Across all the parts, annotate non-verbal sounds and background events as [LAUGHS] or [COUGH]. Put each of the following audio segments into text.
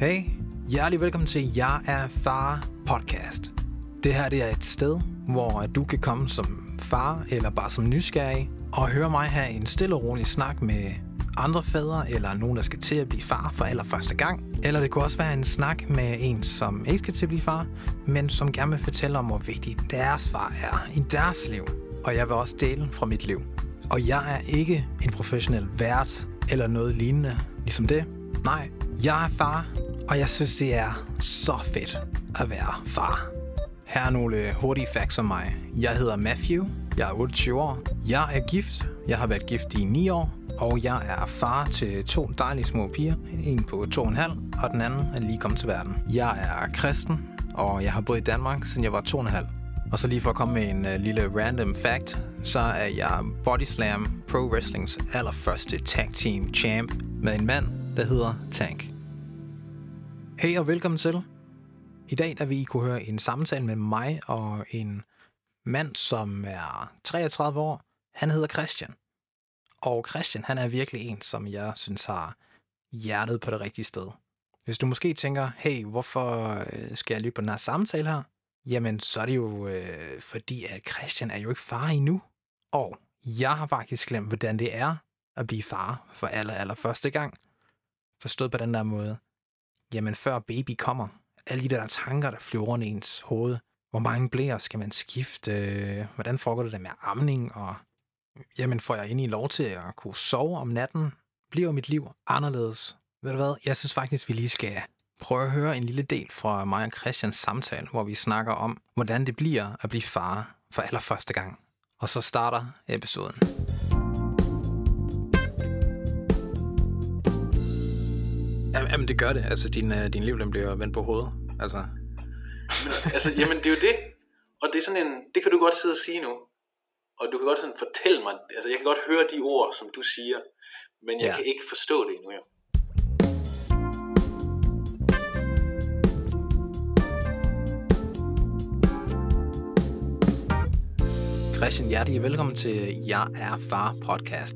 Hey, hjertelig velkommen til Jeg er far podcast. Det her det er et sted, hvor du kan komme som far eller bare som nysgerrig og høre mig have en stille og rolig snak med andre fædre eller nogen, der skal til at blive far for allerførste gang. Eller det kunne også være en snak med en, som ikke skal til at blive far, men som gerne vil fortælle om, hvor vigtig deres far er i deres liv. Og jeg vil også dele fra mit liv. Og jeg er ikke en professionel vært eller noget lignende, ligesom det. Nej, jeg er far, og jeg synes, det er så fedt at være far. Her er nogle øh, hurtige facts om mig. Jeg hedder Matthew, jeg er 28 år, jeg er gift, jeg har været gift i 9 år, og jeg er far til to dejlige små piger, en på 2,5, og den anden er lige kommet til verden. Jeg er kristen, og jeg har boet i Danmark, siden jeg var 2,5. Og så lige for at komme med en øh, lille random fact, så er jeg Body Slam Pro Wrestlings allerførste tag team champ med en mand, der hedder Tank. Hej og velkommen til. I dag der vil I kunne høre en samtale med mig og en mand, som er 33 år. Han hedder Christian. Og Christian, han er virkelig en, som jeg synes har hjertet på det rigtige sted. Hvis du måske tænker, hey, hvorfor øh, skal jeg lytte på den her samtale her? Jamen, så er det jo øh, fordi, at Christian er jo ikke far endnu. Og jeg har faktisk glemt, hvordan det er at blive far for aller, aller første gang. Forstået på den der måde. Jamen, før baby kommer, alle de der tanker, der flyver rundt i ens hoved. Hvor mange blæer skal man skifte? Hvordan foregår det der med amning? Og jamen, får jeg egentlig lov til at kunne sove om natten? Bliver mit liv anderledes? Ved du hvad? Jeg synes faktisk, vi lige skal prøve at høre en lille del fra mig og Christians samtale, hvor vi snakker om, hvordan det bliver at blive far for allerførste gang. Og så starter episoden. Jamen, det gør det. Altså, din, uh, din liv den bliver vendt på hovedet. Altså. Men, [LAUGHS] altså, jamen, det er jo det. Og det er sådan en, det kan du godt sidde og sige nu. Og du kan godt sådan fortælle mig, altså jeg kan godt høre de ord, som du siger, men jeg ja. kan ikke forstå det endnu, jo. Christian, hjertelig velkommen til Jeg er far podcast.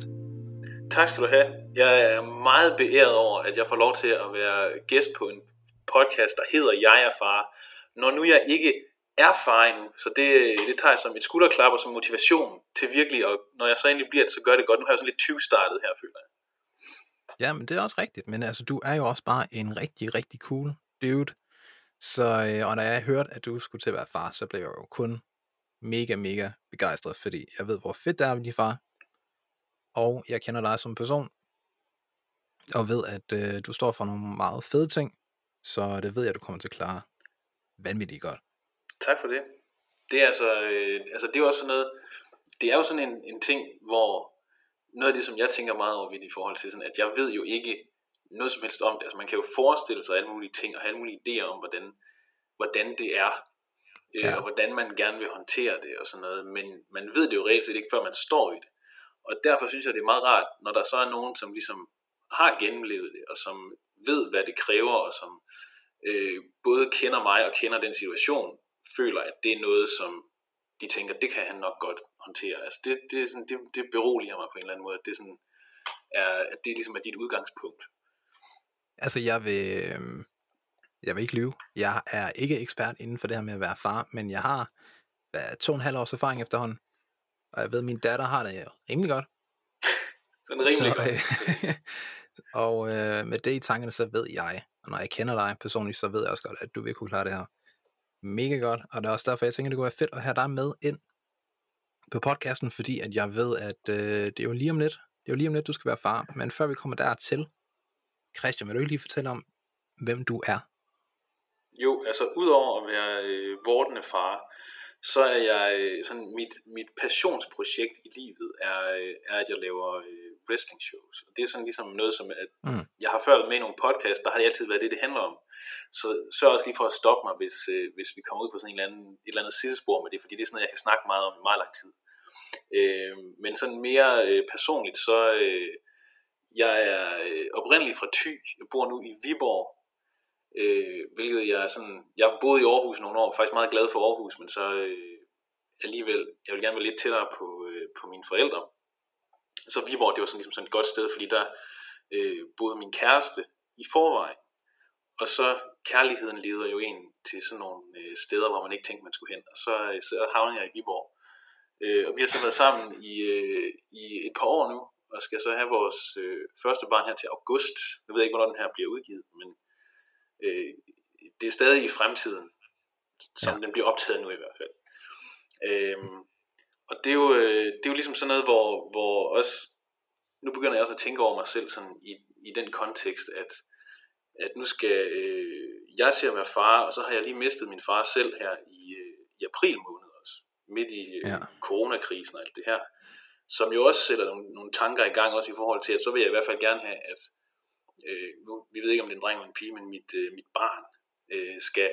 Tak skal du have. Jeg er meget beæret over, at jeg får lov til at være gæst på en podcast, der hedder Jeg er far. Når nu jeg ikke er far endnu, så det, det tager jeg som et skulderklap og som motivation til virkelig, og når jeg så endelig bliver det, så gør det godt. Nu har jeg sådan lidt 20 startet her, føler jeg. Ja, men det er også rigtigt. Men altså, du er jo også bare en rigtig, rigtig cool dude. Så, øh, og når jeg hørte, at du skulle til at være far, så blev jeg jo kun mega, mega begejstret, fordi jeg ved, hvor fedt det er at blive far. Og jeg kender dig som person, og ved, at øh, du står for nogle meget fede ting, så det ved jeg, at du kommer til at klare vanvittigt godt. Tak for det. Det er altså, øh, altså det er også sådan noget, det er jo sådan en, en ting, hvor noget af det, som jeg tænker meget over i forhold til sådan, at jeg ved jo ikke noget som helst om det. Altså man kan jo forestille sig alle mulige ting, og have alle mulige idéer om, hvordan, hvordan det er, øh, ja. og hvordan man gerne vil håndtere det og sådan noget, men man ved det jo reelt set ikke, før man står i det. Og derfor synes jeg, det er meget rart, når der så er nogen, som ligesom har gennemlevet det, og som ved, hvad det kræver, og som øh, både kender mig og kender den situation, føler, at det er noget, som de tænker, det kan han nok godt håndtere. Altså det, det, er sådan, det, det beroliger mig på en eller anden måde, at det, sådan er, at det ligesom er dit udgangspunkt. Altså jeg vil, øhm, jeg vil ikke lyve. Jeg er ikke ekspert inden for det her med at være far, men jeg har hvad, to og en halv års erfaring efterhånden. Og jeg ved, at min datter har det rimelig godt. [LAUGHS] Sådan rimelig så, godt. Øh, [LAUGHS] og øh, med det i tankerne, så ved jeg, og når jeg kender dig personligt, så ved jeg også godt, at du vil kunne klare det her mega godt. Og det er også derfor, jeg tænker, det kunne være fedt at have dig med ind på podcasten, fordi at jeg ved, at øh, det er jo lige om lidt, det er jo lige om lidt, du skal være far. Men før vi kommer dertil, Christian, vil du ikke lige fortælle om, hvem du er? Jo, altså udover at være øh, vortende far, så er jeg sådan mit, mit passionsprojekt i livet er, er at jeg laver øh, wrestling shows. Og det er sådan ligesom noget som at mm. jeg har før været med i nogle podcast, der har det altid været det det handler om. Så sørg også lige for at stoppe mig hvis, øh, hvis vi kommer ud på sådan en eller anden, et eller andet sidespor med det, fordi det er sådan noget jeg kan snakke meget om i meget lang tid. Øh, men sådan mere øh, personligt så øh, jeg er øh, oprindeligt fra Thy. Jeg bor nu i Viborg, øh, hvilket jeg sådan, jeg boede i Aarhus nogle år, faktisk meget glad for Aarhus, men så øh, alligevel, jeg vil gerne være lidt tættere på, øh, på mine forældre. Så Viborg, det var sådan, ligesom sådan et godt sted, fordi der øh, boede min kæreste i forvejen. og så kærligheden leder jo en til sådan nogle øh, steder, hvor man ikke tænkte, man skulle hen. Og så, øh, så havnede jeg i Viborg. Øh, og vi har så været sammen i, øh, i et par år nu, og skal så have vores øh, første barn her til august. Jeg ved ikke, hvornår den her bliver udgivet, men øh, det er stadig i fremtiden, som ja. den bliver optaget nu i hvert fald. Øh, og det er, jo, øh, det er jo ligesom sådan noget, hvor, hvor også, nu begynder jeg også at tænke over mig selv sådan i, i den kontekst, at, at nu skal øh, jeg til at være far, og så har jeg lige mistet min far selv her i, øh, i april måned også, midt i øh, ja. coronakrisen og alt det her, som jo også sætter nogle, nogle tanker i gang, også i forhold til, at så vil jeg i hvert fald gerne have, at øh, nu, vi ved ikke om det er en dreng eller en pige, men mit, øh, mit barn øh, skal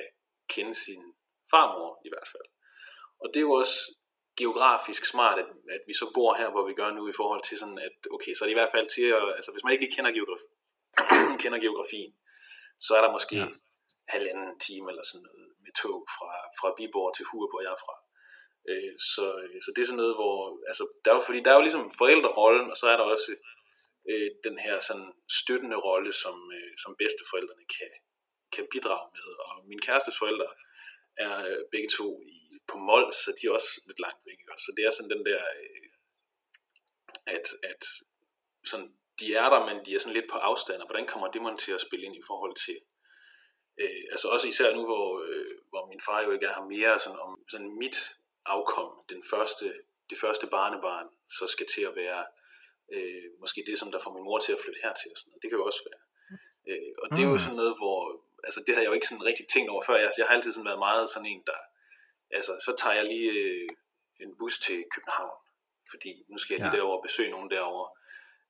kende sin farmor i hvert fald. Og det er jo også geografisk smart, at, at vi så bor her, hvor vi gør nu, i forhold til sådan, at okay, så er det i hvert fald til at, altså hvis man ikke lige kender, geografi, [CLEARS THROAT] kender geografien, så er der måske ja. halvanden time eller sådan noget med tog fra, fra Viborg til Hur, hvor jeg er fra. Øh, så, så det er sådan noget, hvor, altså, der er jo, fordi der er jo ligesom forældrerollen, og så er der også øh, den her sådan støttende rolle, som, øh, som bedsteforældrene kan, kan bidrage med. Og min kærestes forældre er øh, begge to i på mål, så de er også lidt langt væk. Så det er sådan den der, øh, at, at sådan, de er der, men de er sådan lidt på afstand, og hvordan kommer det man til at spille ind i forhold til, øh, altså også især nu, hvor, øh, hvor min far jo ikke er her mere, sådan om sådan mit afkom, den første, det første barnebarn, så skal til at være øh, måske det, som der får min mor til at flytte hertil, og sådan noget. det kan jo også være. Øh, og det er jo mm. sådan noget, hvor, altså det har jeg jo ikke sådan rigtig tænkt over før, jeg, jeg har altid sådan været meget sådan en, der altså, så tager jeg lige øh, en bus til København, fordi nu skal jeg lige ja. derover og besøge nogen derover.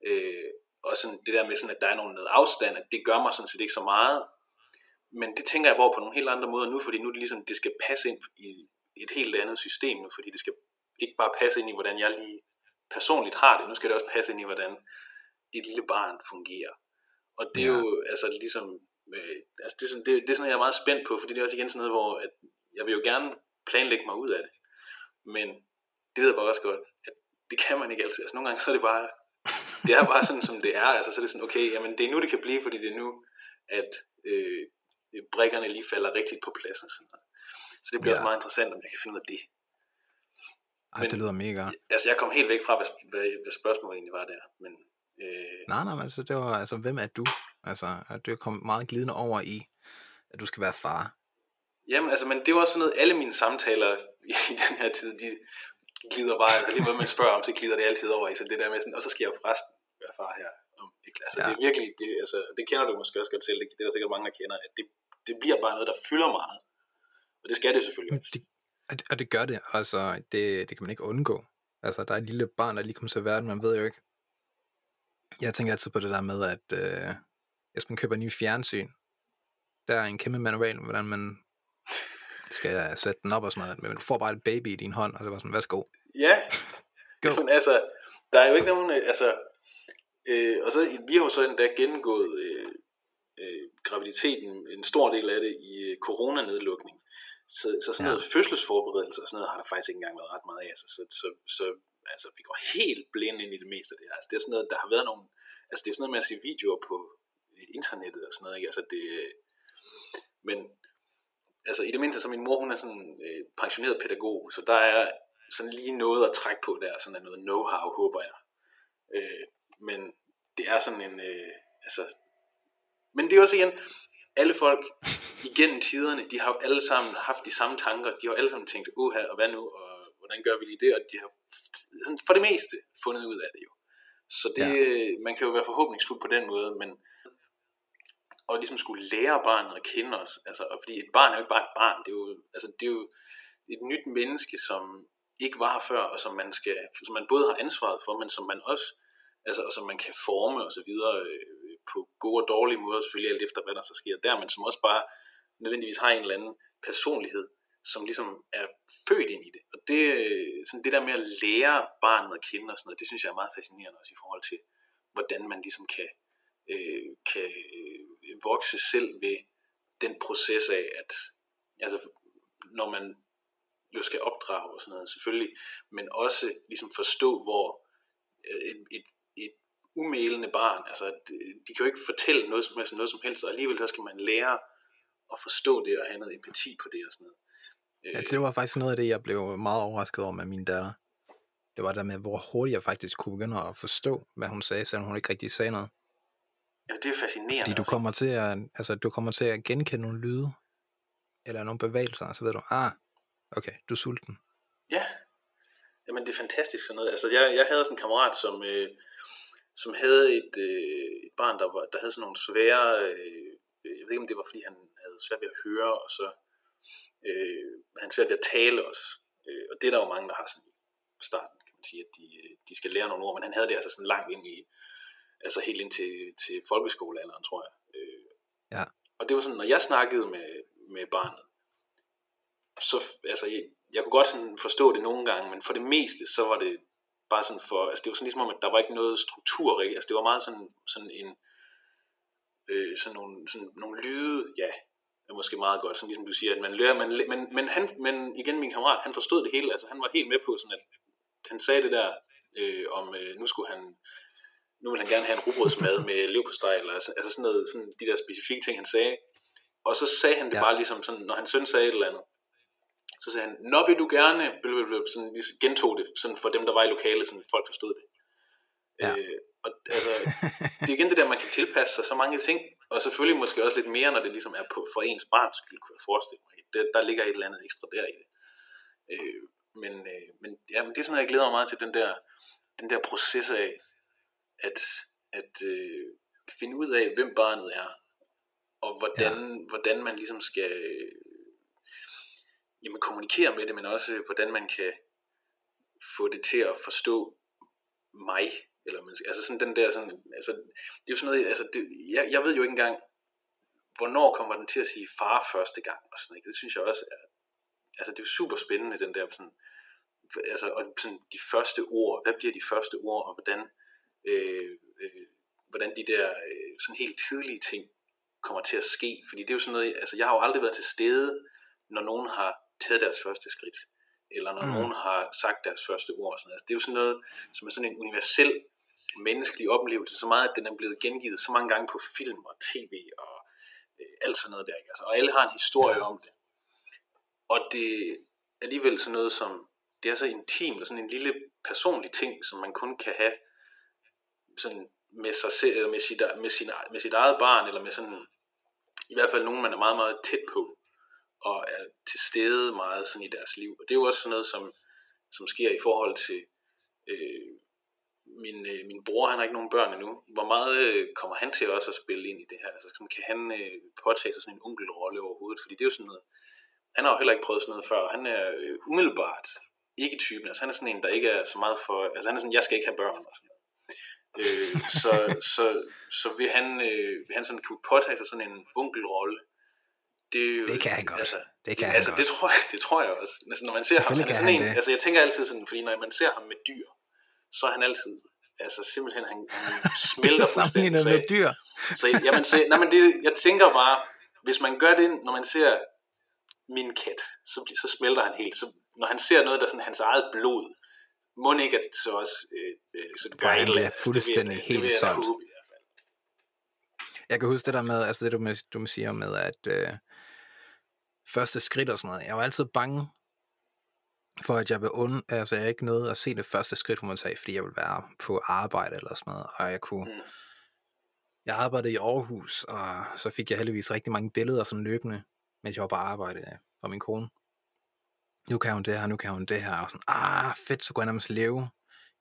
Øh, og sådan det der med, sådan, at der er noget afstand, at det gør mig sådan set ikke så meget. Men det tænker jeg bare på nogle helt andre måder nu, fordi nu er det ligesom, det skal passe ind i et helt andet system nu, fordi det skal ikke bare passe ind i, hvordan jeg lige personligt har det, nu skal det også passe ind i, hvordan et lille barn fungerer. Og det er ja. jo altså ligesom, øh, altså det, er sådan, det, det er sådan jeg er meget spændt på, fordi det er også igen sådan noget, hvor at jeg vil jo gerne planlægge mig ud af det. Men det ved jeg bare også godt, at det kan man ikke altid. Altså nogle gange så er det bare, det er bare sådan, som det er. Altså så er det sådan, okay, jamen det er nu, det kan blive, fordi det er nu, at øh, brikkerne lige falder rigtigt på plads og sådan noget. Så det bliver ja. også meget interessant, om jeg kan finde ud af det. Ej, men, det lyder mega. Altså jeg kom helt væk fra, hvad, hvad, hvad spørgsmålet egentlig var der. Men, øh... Nej, nej, men altså, det var, altså, hvem er du? Altså, at du kom meget glidende over i, at du skal være far. Jamen, altså, men det var sådan noget, alle mine samtaler i den her tid, de glider bare, altså lige hvad man spørger om, så glider det altid over i, så det der med sådan, og så skal jeg forresten være far her. Altså, ja. det er virkelig, det, altså, det kender du måske også godt selv, det, det er der sikkert mange, der kender, at det, det bliver bare noget, der fylder meget. Og det skal det selvfølgelig også. Det, og det gør det, altså, det, det kan man ikke undgå. Altså, der er et lille barn, der lige kommer til verden, man ved jo ikke. Jeg tænker altid på det der med, at øh, hvis man køber en ny fjernsyn, der er en kæmpe manual, hvordan man skal jeg sætte den op og sådan noget, men du får bare et baby i din hånd, og det var sådan, værsgo. Ja, Go. [LAUGHS] men altså, der er jo ikke nogen, øh, altså, øh, og så, vi har jo så endda gennemgået øh, øh, graviditeten, en stor del af det i øh, coronanedlukning. Så, så sådan noget ja. fødselsforberedelse og sådan noget har der faktisk ikke engang været ret meget af. Altså, så, så, så altså, vi går helt blind ind i det meste af det her. Altså, det er sådan noget, der har været nogle, altså det er sådan noget med at se videoer på internettet og sådan noget, ikke? Altså det, men altså i det mindste, så min mor, hun er sådan øh, pensioneret pædagog, så der er sådan lige noget at trække på der, sådan noget know-how, håber jeg. Øh, men det er sådan en, øh, altså, men det er også igen, alle folk igennem tiderne, de har jo alle sammen haft de samme tanker, de har jo alle sammen tænkt, uha, og hvad nu, og hvordan gør vi lige det, og de har for det meste fundet ud af det jo. Så det, ja. man kan jo være forhåbningsfuld på den måde, men og ligesom skulle lære barnet at kende os. Altså, og fordi et barn er jo ikke bare et barn, det er jo, altså, det er jo et nyt menneske, som ikke var her før, og som man, skal, som man både har ansvaret for, men som man også, altså, og som man kan forme og så videre øh, på gode og dårlige måder, selvfølgelig alt efter, hvad der så sker der, men som også bare nødvendigvis har en eller anden personlighed, som ligesom er født ind i det. Og det, øh, sådan det der med at lære barnet at kende og sådan noget, det synes jeg er meget fascinerende også i forhold til, hvordan man ligesom kan, øh, kan øh, vokse selv ved den proces af, at altså, når man jo skal opdrage og sådan noget selvfølgelig, men også ligesom forstå, hvor øh, et, et, et umælende barn. Altså, de kan jo ikke fortælle noget som helst, noget som helst, og alligevel så skal man lære at forstå det og have noget empati på det og sådan noget. Ja, det var faktisk noget af det, jeg blev meget overrasket over med min datter. Det var der med, hvor hurtigt jeg faktisk kunne begynde at forstå, hvad hun sagde, selvom hun ikke rigtig sagde noget. Ja, det er fascinerende. Fordi du altså. kommer, til at, altså, du kommer til at genkende nogle lyde, eller nogle bevægelser, og så ved du, ah, okay, du er sulten. Ja, jamen det er fantastisk sådan noget. Altså jeg, jeg havde sådan en kammerat, som, øh, som havde et, øh, et barn, der, var, der havde sådan nogle svære, øh, jeg ved ikke om det var fordi han havde svært ved at høre, og så øh, han svært ved at tale også. Øh, og det er der jo mange, der har sådan i starten, kan man sige, at de, de skal lære nogle ord, men han havde det altså sådan langt ind i, altså helt ind til, til folkeskolealderen, tror jeg. Øh, Ja. Og det var sådan, når jeg snakkede med, med barnet, så, altså, jeg, jeg kunne godt sådan forstå det nogle gange, men for det meste, så var det bare sådan for, altså det var sådan ligesom om, at der var ikke noget struktur, ikke? altså det var meget sådan, sådan en, øh, sådan nogle, sådan nogle lyde, ja, er måske meget godt, sådan ligesom du siger, at man lærer, man, men, men, han, men igen, min kammerat, han forstod det hele, altså han var helt med på sådan, at han sagde det der, øh, om øh, nu skulle han, nu vil han gerne have en rugbrødsmad med leverpostej, eller altså, altså sådan noget, sådan de der specifikke ting, han sagde, og så sagde han det Ja. bare ligesom sådan, når hans søn sagde et eller andet, så sagde han, når vil du gerne, sådan, ligesom gentog det, sådan for dem, der var i lokalet, sådan folk forstod det. Ja. Øh, og altså, det er igen det der, man kan tilpasse sig så mange ting, og selvfølgelig måske også lidt mere, når det ligesom er på, for ens barns skyld, kunne jeg forestille mig. Der, der ligger et eller andet ekstra der i det. Øh, men, øh, men, ja, men det er sådan noget, jeg glæder mig meget til, den der, den der proces af, at, at øh, finde ud af, hvem barnet er, og hvordan, ja. hvordan man ligesom skal jamen, kommunikere med det, men også øh, hvordan man kan få det til at forstå mig, eller altså sådan den der sådan, altså, det er jo sådan noget, altså det, jeg, jeg ved jo ikke engang, hvornår kommer den til at sige far første gang, og sådan, ikke? det synes jeg også er, altså det er super spændende, den der sådan, altså, og sådan de første ord, hvad bliver de første ord, og hvordan, øh, øh, hvordan de der øh, sådan helt tidlige ting kommer til at ske, fordi det er jo sådan noget, altså jeg har jo aldrig været til stede, når nogen har taget deres første skridt, eller når Mm. nogen har sagt deres første ord. og Sådan. noget. Altså, det er jo sådan noget, som er sådan en universel menneskelig oplevelse, så meget, at den er blevet gengivet så mange gange på film og tv og øh, alt sådan noget der. Ikke? Altså, og alle har en historie ja. om det. Og det er alligevel sådan noget, som det er så intimt og sådan en lille personlig ting, som man kun kan have sådan med sig selv, eller med sit, med, sin, med sit eget barn, eller med sådan, i hvert fald nogen, man er meget, meget tæt på, og er til stede meget sådan i deres liv. Og det er jo også sådan noget, som, som sker i forhold til øh, min, øh, min bror, han har ikke nogen børn endnu. Hvor meget øh, kommer han til også at spille ind i det her? Altså, sådan, kan han øh, påtage sig sådan en onkelrolle overhovedet? Fordi det er jo sådan noget, han har jo heller ikke prøvet sådan noget før, han er øh, umiddelbart ikke typen. Altså, han er sådan en, der ikke er så meget for... Altså, han er sådan, jeg skal ikke have børn og sådan noget. Øh, så, så, så vil han, øh, vil han sådan kunne påtage sig sådan en onkelrolle. Det, er jo, Det kan han godt. Altså, Det kan han altså, godt. det tror, jeg, det tror jeg også. Altså, når man ser ham, han er kan sådan han en, det. altså jeg tænker altid sådan, fordi når man ser ham med dyr, så er han altid, altså simpelthen, han, han [LAUGHS] smelter fuldstændig. Så, med dyr. så jamen, så, nej, men det, jeg tænker bare, hvis man gør det, når man ser min kat, så, så smelter han helt. Så, når han ser noget, der er sådan hans eget blod, må ikke, at det så også øh, øh, så gør han et eller andet. Altså, fuldstændig det vil, helt det vil jeg håbe. Jeg kan huske det der med, altså det du, du siger med, at øh, første skridt og sådan noget, jeg var altid bange for, at jeg vil und, altså jeg ikke nåede at se det første skridt, hvor man sagde, fordi jeg ville være på arbejde eller sådan noget, og jeg kunne, Mm. jeg arbejdede i Aarhus, og så fik jeg heldigvis rigtig mange billeder sådan løbende, mens jeg var på arbejde fra min kone. Nu kan hun det her, nu kan hun det her, og sådan, ah fedt, så kunne jeg nærmest leve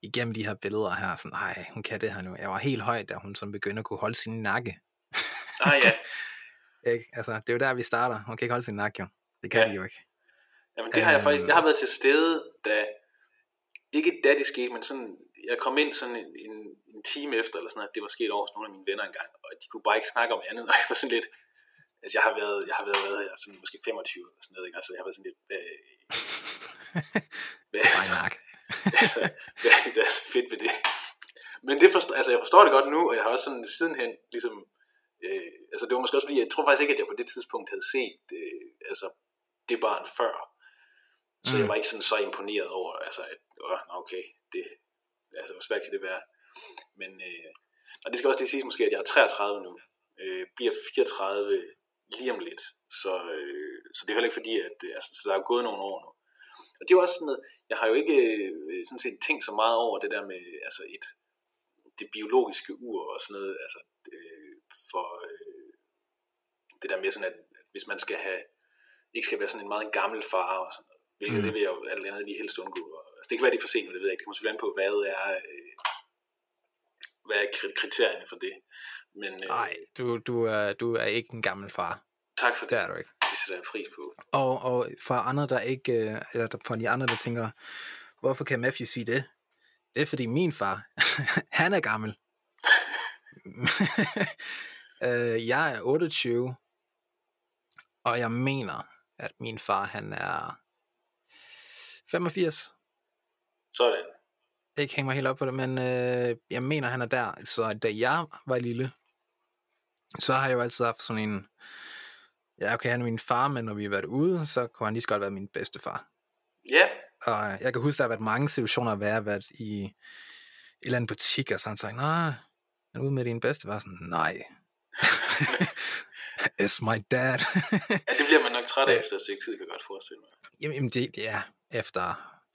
igennem de her billeder her, sådan, ej, hun kan det her nu. Jeg var helt høj, da hun sådan begyndte at kunne holde sin nakke. Ah ja, [LAUGHS] Ikke? Altså, det er jo der, vi starter. Hun kan ikke holde sin nakke, jo. Det kan Ja. de jo ikke. Jamen det har jeg faktisk, jeg har været til stede, da, ikke da det skete, men sådan, jeg kom ind sådan en, en, en time efter, eller sådan at det var sket over hos nogle af mine venner engang, og de kunne bare ikke snakke om andet, [LAUGHS] og jeg var sådan lidt, altså jeg har været, jeg har været, været her sådan måske 25 eller sådan noget, ikke? altså jeg har været sådan lidt, hvad, [LAUGHS] hvad, [LAUGHS] altså, hvad er det, der er så fedt ved det? Men det forstår, altså jeg forstår det godt nu, og jeg har også sådan sidenhen ligesom, øh, altså det var måske også fordi, jeg tror faktisk ikke, at jeg på det tidspunkt havde set øh, altså, det barn før. Så mm. jeg var ikke sådan så imponeret over, altså at, åh, nå, okay, det, altså hvor svært kan det være? Men, øh, Og det skal også lige siges måske, at jeg er 33 nu. Øh, bliver 34 lige om lidt. Så, øh, så det er heller ikke fordi, at øh, altså, så der er gået nogle år nu. Og det er jo også sådan noget, jeg har jo ikke øh, sådan set tænkt så meget over det der med altså et, det biologiske ur og sådan noget, altså øh, for øh, det der med sådan, at hvis man skal have, ikke skal være sådan en meget gammel far og sådan hvilket mm. det vil jeg jo alt andet lige helst undgå. Altså, det kan være, det er for sent, det ved jeg ikke. Det kommer selvfølgelig an på, hvad er, øh, hvad er kriterierne for det. Men, øh, Nej, du, du, er, du er ikke en gammel far. Tak for det. Det er du ikke. Det sætter jeg pris på. Og, og for andre, der ikke, øh, eller for de andre, der tænker, hvorfor kan Matthew sige det? Det er fordi min far, [LAUGHS] han er gammel. [LAUGHS] øh, jeg er 28, og jeg mener, at min far, han er 85. Sådan. Ikke hænge mig helt op på det, men øh, jeg mener, han er der. Så da jeg var lille, så har jeg jo altid haft sådan en, ja, okay, han er min far, men når vi har været ude, så kunne han lige så godt være min bedste far. Ja. Og jeg kan huske, der har været mange situationer, hvor jeg har været i en eller anden butik, og så han sagt, nej, ude med din bedste far? Sådan, nej. [LAUGHS] It's my dad. ja, det bliver man nok træt af efter seks tid, kan jeg godt forestille mig. Jamen, det, det er efter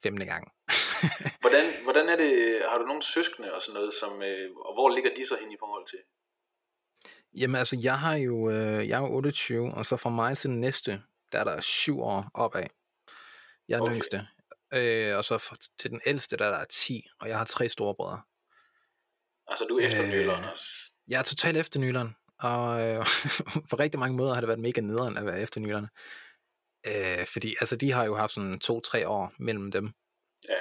femte gang. [LAUGHS] hvordan, hvordan er det, har du nogle søskende og sådan noget, som, øh, og hvor ligger de så hen i forhold til? Jamen altså, jeg har jo, øh, jeg er 28, og så fra mig til den næste, der er der syv år opad. Jeg er okay. den yngste. Øh, og så for, til den ældste, der er der 10, og jeg har tre store brødre. Altså, du er efter øh, også? Jeg er totalt efter nøleren, og øh, [LAUGHS] på rigtig mange måder har det været mega nederen at være efter nølerne. Øh, fordi altså, de har jo haft sådan to-tre år mellem dem. Ja.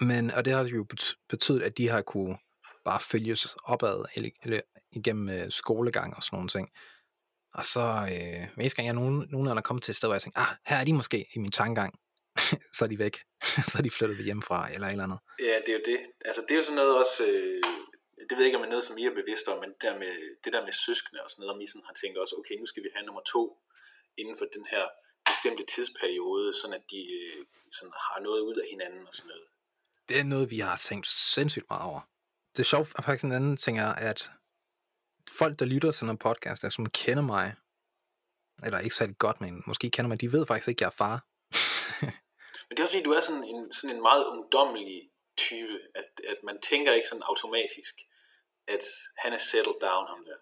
Men, og det har jo betydet, at de har kunne bare følges opad eller, eller igennem øh, skolegang og sådan nogle ting. Og så, øh, hver gang jeg nogen, nogen er kommet til et sted, hvor jeg tænker, ah, her er de måske i min tankegang, [LAUGHS] så er de væk. [LAUGHS] så er de flyttet hjemmefra, eller et eller andet. Ja, det er jo det. Altså, det er jo sådan noget også, øh, det ved jeg ikke, om det er noget, som I er bevidst om, men det der med, det der med søskende og sådan noget, om I sådan har tænkt også, okay, nu skal vi have nummer to inden for den her bestemte tidsperiode, sådan at de øh, sådan har noget ud af hinanden og sådan noget. Det er noget, vi har tænkt sindssygt meget over. Det er sjovt, at faktisk en anden ting er, at folk, der lytter til en podcast, der som kender mig, eller ikke særlig godt, men måske kender mig, de ved faktisk ikke, at jeg er far. [LAUGHS] men det er også fordi, du er sådan en, sådan en meget ungdommelig type, at, at man tænker ikke sådan automatisk, at han er settled down, ham der.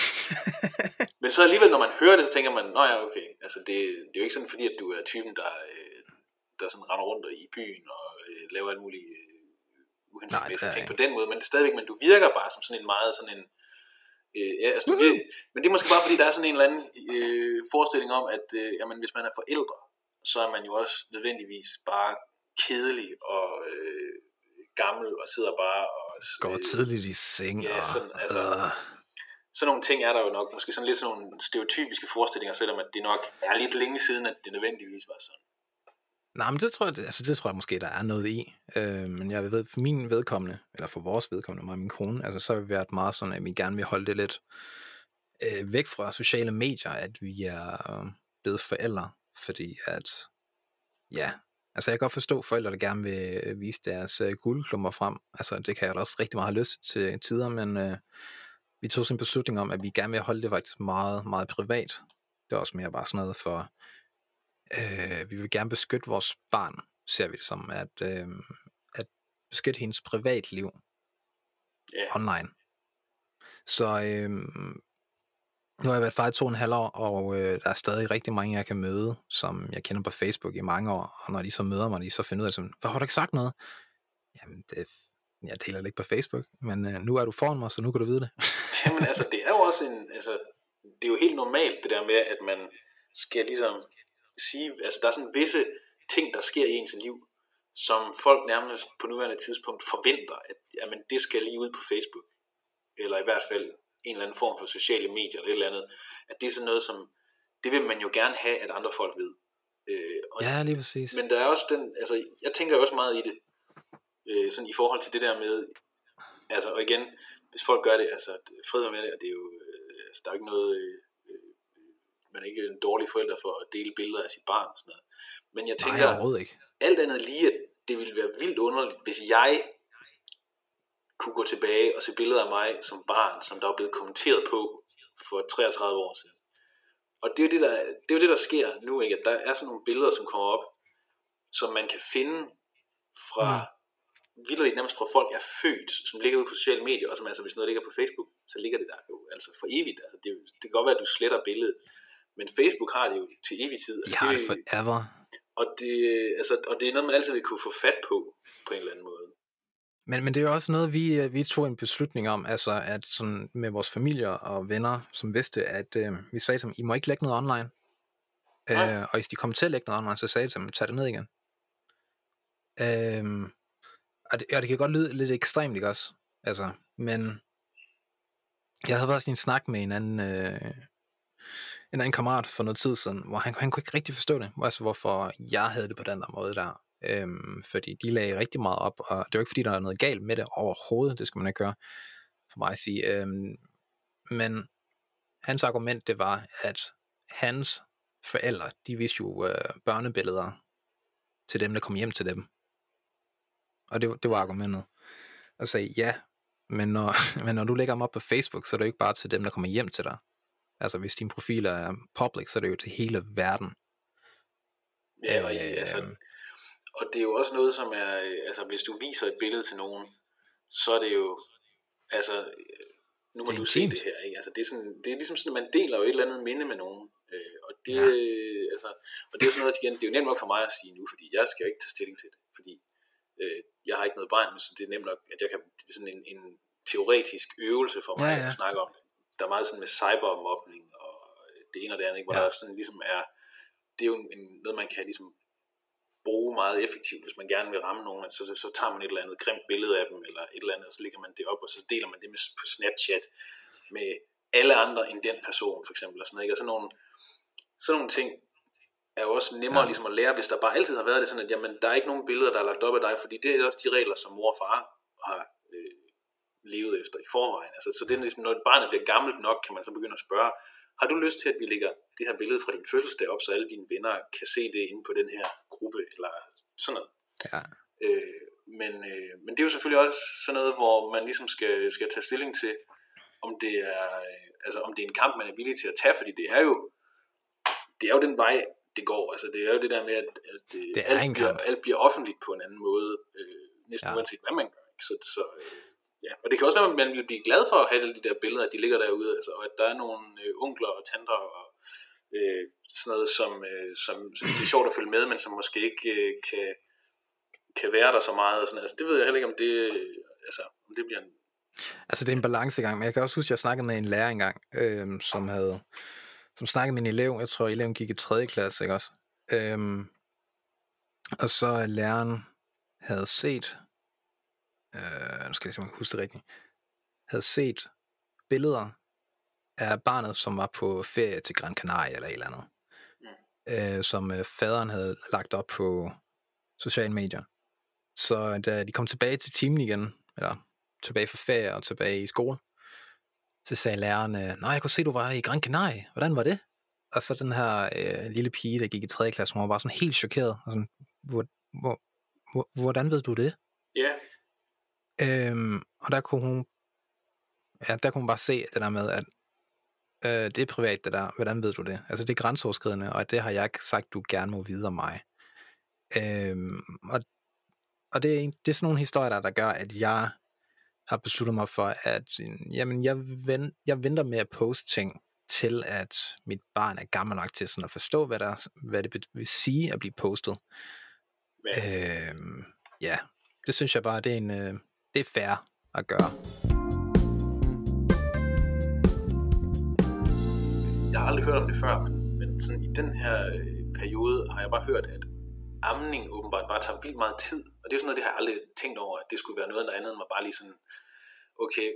[LAUGHS] Men så alligevel, når man hører det, så tænker man, nå ja, okay, altså det, det er jo ikke sådan, fordi at du er typen, der, øh, der sådan render rundt i byen og øh, laver alle mulige øh, uhensigtsmæssige ting på den måde, men det er stadigvæk, men du virker bare som sådan en meget sådan en, øh, ja, altså, du virker, men det er måske bare fordi, der er sådan en eller anden øh, forestilling om, at øh, jamen, hvis man er forældre, så er man jo også nødvendigvis bare kedelig og øh, gammel og sidder bare og... Går øh, tidligt i seng ja, sådan, altså, øh sådan nogle ting er der jo nok, måske sådan lidt sådan nogle stereotypiske forestillinger, selvom at det nok er lidt længe siden, at det nødvendigvis var sådan. Nej, men det tror jeg, altså det tror jeg måske, der er noget i. Øh, men jeg ved, for min vedkommende, eller for vores vedkommende, mig og min kone, altså så har vi været meget sådan, at vi gerne vil holde det lidt øh, væk fra sociale medier, at vi er øh, blevet forældre, fordi at, ja, altså jeg kan godt forstå forældre, der gerne vil vise deres øh, guldklummer frem. Altså det kan jeg da også rigtig meget have lyst til tider, men øh, vi tog sådan en beslutning om, at vi gerne vil holde det faktisk meget, meget privat. Det er også mere bare sådan noget for, øh, vi vil gerne beskytte vores barn, ser vi det som, at, øh, at beskytte hendes privatliv yeah. online. Så øh, nu har jeg været far i to og en halv år, og øh, der er stadig rigtig mange, jeg kan møde, som jeg kender på Facebook i mange år, og når de så møder mig, de så finder ud af, sådan, hvor har du ikke sagt noget? Jamen, det, jeg deler det ikke på Facebook, men øh, nu er du foran mig, så nu kan du vide det. [LAUGHS] Jamen altså, det er jo også en, altså, det er jo helt normalt det der med, at man skal ligesom sige, altså der er sådan visse ting, der sker i ens liv, som folk nærmest på nuværende tidspunkt forventer, at jamen, det skal lige ud på Facebook, eller i hvert fald en eller anden form for sociale medier eller et eller andet, at det er sådan noget, som, det vil man jo gerne have, at andre folk ved. Øh, og, ja, lige præcis. Men der er også den, altså jeg tænker også meget i det, øh, sådan i forhold til det der med, altså og igen, hvis folk gør det, altså fred med det, og det er jo, øh, altså, der er ikke noget, øh, øh, man er ikke en dårlig forælder for at dele billeder af sit barn og sådan noget. Men jeg tænker, Nej, ikke. alt andet lige, at det ville være vildt underligt, hvis jeg kunne gå tilbage og se billeder af mig som barn, som der er blevet kommenteret på for 33 år siden. Og det er jo det, der, det, er jo det, der sker nu, ikke? at der er sådan nogle billeder, som kommer op, som man kan finde fra, mm. vildt nærmest fra folk er født, som ligger ude på sociale medier, og som altså, hvis noget ligger på Facebook, så ligger det der jo altså for evigt. Altså, det, det kan godt være, at du sletter billedet, men Facebook har det jo til evig tid. Altså, det, det forever. Og det, altså, og det er noget, man altid vil kunne få fat på, på en eller anden måde. Men, men det er jo også noget, vi, øh, vi tog en beslutning om, altså at sådan med vores familier og venner, som vidste, at øh, vi sagde til dem, I må ikke lægge noget online. Øh, og hvis de kommer til at lægge noget online, så sagde de til dem, tag det ned igen. Øh, og, det, og det kan godt lyde lidt ekstremt, ikke også? Altså, men jeg havde været sådan en snak med en anden, øh, en anden kammerat for noget tid siden, hvor han, han kunne ikke rigtig forstå det, altså hvorfor jeg havde det på den der måde der. Øhm, fordi de lagde rigtig meget op, og det var ikke fordi, der er noget galt med det overhovedet, det skal man ikke gøre, for mig at sige. Øhm, men hans argument, det var, at hans forældre, de viste jo øh, børnebilleder til dem, der kom hjem til dem. Og det, det var argumentet. Og sagde, ja, men når, [LAUGHS] men når du lægger dem op på Facebook, så er det jo ikke bare til dem, der kommer hjem til dig. Altså hvis din profil er public, så er det jo til hele verden. Ja, og, øh, altså, og det er jo også noget, som er, altså hvis du viser et billede til nogen, så er det jo, altså, nu må du se det her, ikke? Altså, det, er sådan, det er ligesom sådan, at man deler jo et eller andet minde med nogen. Øh, og det, ja. øh, altså, og det er jo sådan noget, igen, det er jo nemt nok for mig at sige nu, fordi jeg skal jo ikke tage stilling til det, fordi øh, jeg har ikke noget barn, så det er nemt nok, at jeg kan, det er sådan en, en teoretisk øvelse for mig ja, ja. at snakke om det. Der er meget sådan med cybermobning og det ene og det andet, ikke? hvor ja. der sådan ligesom er, det er jo en, noget, man kan ligesom bruge meget effektivt, hvis man gerne vil ramme nogen, så, så, så tager man et eller andet grimt billede af dem, eller et eller andet, og så lægger man det op, og så deler man det med, på Snapchat med alle andre end den person, for eksempel, og sådan noget, ikke? Og sådan nogle, sådan nogle ting er jo også nemmere ja. ligesom at lære, hvis der bare altid har været det sådan, at jamen, der er ikke nogen billeder, der er lagt op af dig, fordi det er også de regler, som mor og far har øh, levet efter i forvejen. Altså, så det er ligesom, når barnet bliver gammelt nok, kan man så begynde at spørge, har du lyst til, at vi lægger det her billede fra din fødselsdag op, så alle dine venner kan se det inde på den her gruppe, eller sådan noget. Ja. Øh, men, øh, men det er jo selvfølgelig også sådan noget, hvor man ligesom skal, skal tage stilling til, om det er, øh, altså om det er en kamp, man er villig til at tage, fordi det er jo, det er jo den vej, det går. Altså det er jo det der med, at, at øh, det er alt, bliver, alt bliver offentligt på en anden måde, øh, næsten ja. uanset hvad man gør. Så, så øh, Ja, og det kan også være, at man vil blive glad for at have alle de der billeder, at de ligger derude, altså, og at der er nogle øh, onkler og tanter og øh, sådan noget, som, øh, som synes, det er sjovt at følge med, men som måske ikke øh, kan, kan være der så meget. Og sådan. Altså, det ved jeg heller ikke, om det, øh, altså, om det bliver en... Altså, det er en balancegang, men jeg kan også huske, at jeg snakkede med en lærer engang, øh, som havde som snakkede med en elev, jeg tror, eleven gik i 3. klasse, ikke også? Øhm, og så læreren havde set øh, nu skal jeg simpelthen huske det rigtigt, havde set billeder af barnet, som var på ferie til Gran Canaria eller et eller andet, mm. øh, som øh, faderen havde lagt op på sociale medier. Så da de kom tilbage til timen igen, eller tilbage fra ferie og tilbage i skole, så sagde læreren, nej, jeg kunne se, du var i Gran Canaria. Hvordan var det? Og så den her øh, lille pige, der gik i 3. klasse, hun var bare sådan helt chokeret. Og sådan, hvor, hvor, hvordan ved du det? Ja. Øhm, og der kunne hun, ja, der kunne hun bare se det der med, at øh, det er privat det der, hvordan ved du det? Altså det er grænseoverskridende, og det har jeg ikke sagt, du gerne må vide om mig. Øhm, og og det, er, det er sådan nogle historier, der, der gør, at jeg har besluttet mig for, at jamen, jeg, vent, jeg venter med at poste ting, til at mit barn er gammel nok til sådan at forstå, hvad, der, hvad det vil sige at blive postet. Øhm, ja, det synes jeg bare, det er en, øh, det er fair at gøre. Jeg har aldrig hørt om det før, men, men sådan i den her øh, periode har jeg bare hørt, at amning åbenbart bare tager vildt meget tid. Og det er sådan noget, det har jeg aldrig tænkt over, at det skulle være noget andet end mig bare lige sådan, okay,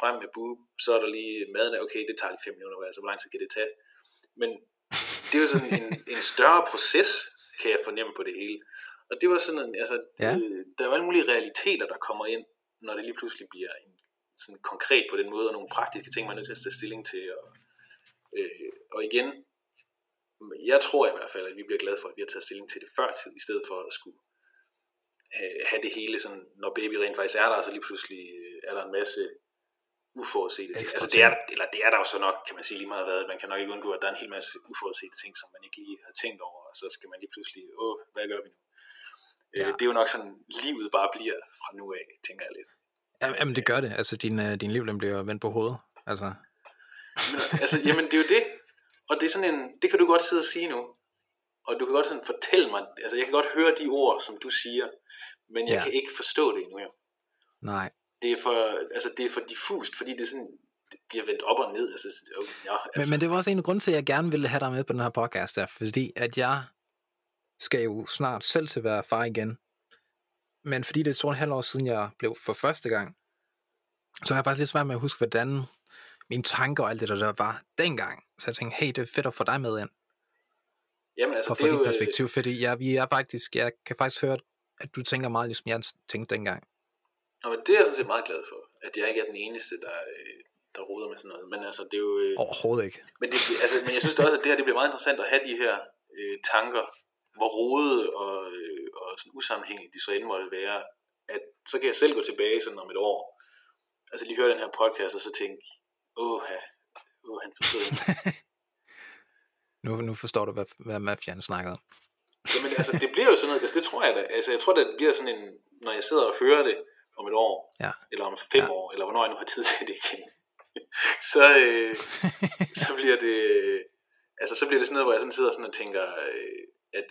frem med boob, så er der lige maden, okay, det tager lige fem minutter, altså hvor lang tid kan det tage? Men det er jo sådan en, en større proces, kan jeg fornemme på det hele. Og det var sådan en, altså, ja. øh, der er jo alle mulige realiteter, der kommer ind, når det lige pludselig bliver en, sådan konkret på den måde, og nogle praktiske ting, man er nødt til at tage stilling til. Og, øh, og igen, jeg tror i hvert fald, at vi bliver glade for, at vi har taget stilling til det før tid, i stedet for at skulle have det hele, sådan, når baby rent faktisk er der, så lige pludselig øh, er der en masse uforudsete ting. Altså, det er, eller det er der jo så nok, kan man sige lige meget hvad. Man kan nok ikke undgå, at der er en hel masse uforudsete ting, som man ikke lige har tænkt over, og så skal man lige pludselig, åh, hvad gør vi nu? Ja. Ja. Øh, det er jo nok sådan, livet bare bliver fra nu af, tænker jeg lidt. Jamen, det gør det. Altså, din, øh, din liv, den bliver vendt på hovedet. Altså, Men, altså, jamen, det er jo det. Og det er sådan en, det kan du godt sidde og sige nu. Og du kan godt sådan fortælle mig, altså jeg kan godt høre de ord, som du siger, men jeg Ja. kan ikke forstå det endnu. Jo. nej. Det er for, altså det er for diffust, fordi det er sådan, det bliver vendt op og ned. Altså, okay, ja, altså, Men, men det var også en af grunden til, at jeg gerne ville have dig med på den her podcast, der, fordi at jeg skal jo snart selv til at være far igen. Men fordi det er to og en halv år siden, jeg blev for første gang, så har jeg faktisk lidt svært med at huske, hvordan mine tanker og alt det der, der var dengang. Så jeg tænkte, hey, det er fedt at få dig med ind, jamen, altså, for det er jo, øh, perspektiv, fordi jeg, vi er faktisk, jeg kan faktisk høre, at du tænker meget, ligesom jeg tænkte dengang. Nå, men det er jeg sådan set meget glad for, at jeg ikke er den eneste, der, øh, der roder med sådan noget. Men altså, det er jo... Øh, Overhovedet ikke. men, det, altså, men jeg synes da også, at det her det bliver meget interessant at have de her øh, tanker, hvor rodede og, øh, og sådan usammenhængende de så end måtte være, at så kan jeg selv gå tilbage sådan om et år, altså lige høre den her podcast, og så tænke, åh, åh han forstod ikke. [LAUGHS] Nu, nu forstår du, hvad, hvad mafiaen snakkede om. Jamen altså, det bliver jo sådan noget, altså det tror jeg da, altså jeg tror, det bliver sådan en, når jeg sidder og hører det om et år, Ja. eller om fem Ja. år, eller hvornår jeg nu har tid til det igen, [LAUGHS] så, øh, [LAUGHS] så bliver det, altså så bliver det sådan noget, hvor jeg sådan sidder sådan og tænker, øh, at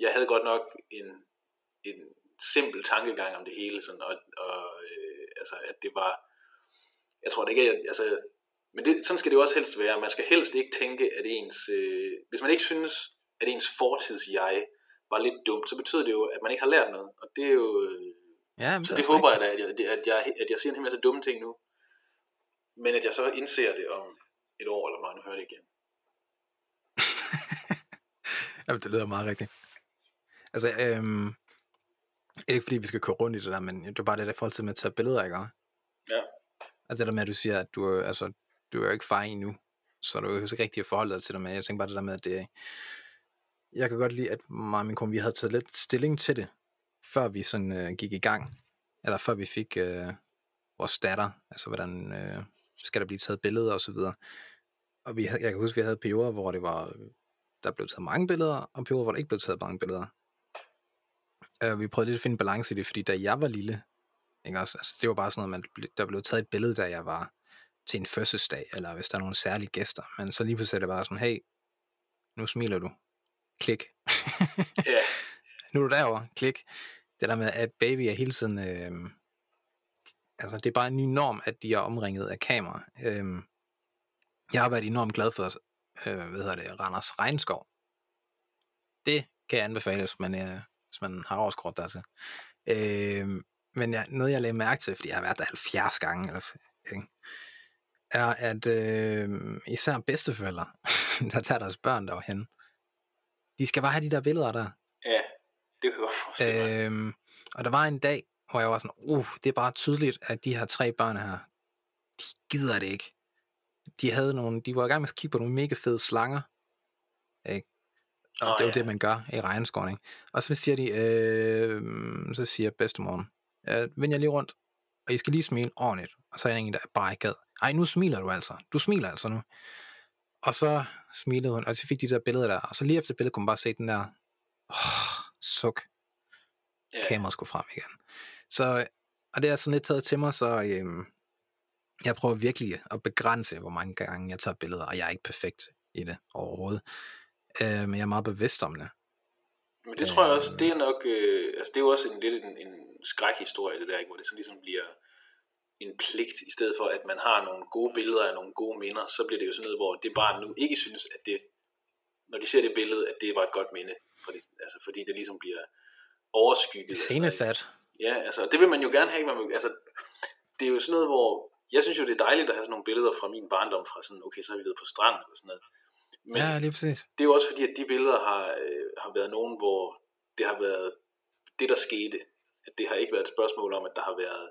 jeg havde godt nok en, en simpel tankegang om det hele, sådan, og, og øh, altså, at det var, jeg tror det ikke, at, altså, men det, sådan skal det jo også helst være. Man skal helst ikke tænke, at ens, øh, hvis man ikke synes, at ens fortids-jeg var lidt dumt, så betyder det jo, at man ikke har lært noget. Og det er jo, øh, Ja, så det også håber jeg da, at jeg, at, jeg, at jeg siger en hel masse dumme ting nu. Men at jeg så indser det om et år, eller når jeg nu hører det igen. Jamen, det lyder meget rigtigt. Altså, øhm, ikke fordi vi skal køre rundt i det der, men det er bare det der forhold til med at tage billeder, ikke? Ja. Altså det der med, at du siger, at du, altså, du er jo ikke far endnu, så du er jo ikke rigtig at forholde dig til det, men jeg tænker bare det der med, at det, jeg kan godt lide, at mig og min kone, vi havde taget lidt stilling til det, før vi sådan øh, gik i gang, eller før vi fik øh, vores datter, altså hvordan øh, skal der blive taget billeder og så videre. Og vi, jeg kan huske, vi havde perioder, hvor det var, der blev taget mange billeder, og perioder, hvor der ikke blev taget mange billeder. Øh, vi prøvede lidt at finde balance i det, fordi da jeg var lille, ikke også, altså, det var bare sådan noget, man, der blev taget et billede, da jeg var til en fødselsdag, eller hvis der er nogle særlige gæster. Men så lige pludselig er det bare sådan, hey, nu smiler du. Klik. Ja, [LAUGHS] nu er du derovre. Klik. Det der med, at baby er hele tiden... Øh, altså, det er bare en ny norm, at de er omringet af kamera. Øh, jeg har været enormt glad for, øh, hvad hedder det, Randers Regnskov. Det kan jeg anbefale, hvis man, øh, hvis man har årskort dertil. Øh, men jeg, noget, jeg lagde mærke til, fordi jeg har været der 70 gange, eller, ikke, er, at øh, især bedsteforældre, [LAUGHS] der tager deres børn derhen, de skal bare have de der billeder der. ja, det forestille mig. Øhm, og der var en dag, hvor jeg var sådan, uh, det er bare tydeligt, at de her tre børn her, de gider det ikke. De havde nogle, de var i gang med at kigge på nogle mega fede slanger. Ikke? Og Nå, det er jo ja. det, man gør i regnskoven, ikke? Og så siger de, øh, så siger bedstemoren, øh, vend jer lige rundt, og I skal lige smile ordentligt. Og så er der en, der bare ikke gad. Ej, nu smiler du altså. Du smiler altså nu. Og så smilede hun, og så fik de der billeder der. Og så lige efter billedet kunne man bare se den der, åh, suk Ja. kameraet skulle frem igen. Så, og det er sådan lidt taget til mig, så øhm, jeg prøver virkelig at begrænse, hvor mange gange jeg tager billeder, og jeg er ikke perfekt i det overhovedet. Øh, men jeg er meget bevidst om det. Men det tror jeg også, det er nok, øh, altså det er jo også en, lidt en, en skrækhistorie, det der, ikke? hvor det så ligesom bliver en pligt, i stedet for at man har nogle gode billeder af nogle gode minder, så bliver det jo sådan noget, hvor det barn nu ikke synes, at det, når de ser det billede, at det var et godt minde, fordi, altså, fordi det ligesom bliver overskygget. sådan noget, ikke? Scenesat. Ja, altså, det vil man jo gerne have. Man, vil- altså, det er jo sådan noget, hvor, jeg synes jo, det er dejligt at have sådan nogle billeder fra min barndom, fra sådan, okay, så har vi været på stranden, eller sådan noget. Men Ja, lige præcis. det er jo også fordi, at de billeder har, øh, har været nogen, hvor det har været det, der skete. At det har ikke været et spørgsmål om, at der har været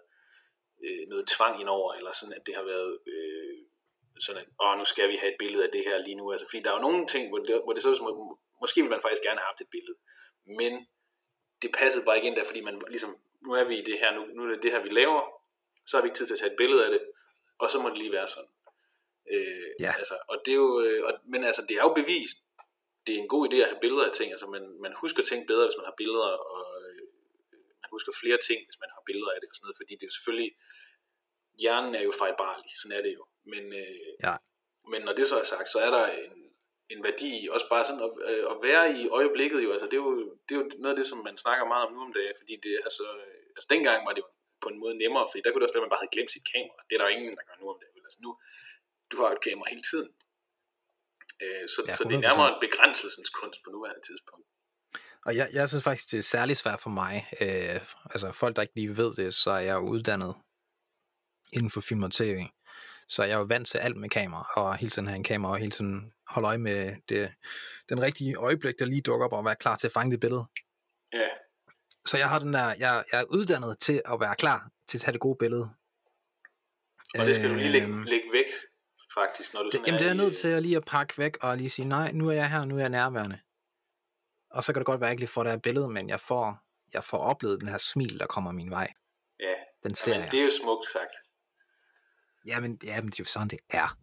øh, noget tvang indover, eller sådan, at det har været øh, sådan, at åh, nu skal vi have et billede af det her lige nu. Altså, fordi der er jo nogle ting, hvor det, hvor det så som, må- måske vil man faktisk gerne have haft et billede, men det passede bare ikke ind der, fordi man ligesom, nu er vi i det her, nu, nu er det det her, vi laver, så har vi ikke tid til at tage et billede af det, og så må det lige være sådan. Øh, Ja. altså, og det er jo, øh, og, men altså, det er jo bevist, det er en god idé at have billeder af ting, altså man, man husker ting bedre, hvis man har billeder, og øh, man husker flere ting, hvis man har billeder af det og sådan noget, fordi det er jo selvfølgelig, hjernen er jo fejlbarlig, sådan er det jo, men, øh, Ja. men når det så er sagt, så er der en, en værdi i også bare sådan at, øh, at være i øjeblikket jo, altså det er jo, det er jo noget af det, som man snakker meget om nu om dagen, fordi det er så, øh, altså dengang var det jo på en måde nemmere, fordi der kunne det også være, at man bare havde glemt sit kamera, det er der jo ingen, der gør nu om vel? altså nu, du har jo et kamera hele tiden, øh, så, Ja, så det er 100%. nærmere en begrænselsens kunst på nuværende tidspunkt. Og jeg, jeg synes faktisk, det er særlig svært for mig. Øh, altså folk, der ikke lige ved det, så er jeg jo uddannet inden for film og tv. Så jeg er jo vant til alt med kamera, og hele tiden have en kamera, og hele tiden holde øje med det, den rigtige øjeblik, der lige dukker op, og være klar til at fange det billede. Ja, Så jeg har den der, jeg, jeg er uddannet til at være klar til at tage det gode billede. og det skal du lige lægge, Øhm, lægge væk, faktisk, når du det, sådan jamen, det er jeg i, nødt til at lige at pakke væk, og lige sige, nej, nu er jeg her, nu er jeg nærværende. Og så kan det godt være, at jeg ikke lige får det her billede, men jeg får, jeg får oplevet den her smil, der kommer min vej. Ja, Den ser men jeg. det er jo smukt sagt. Jamen, jamen, det er jo sådan, det er.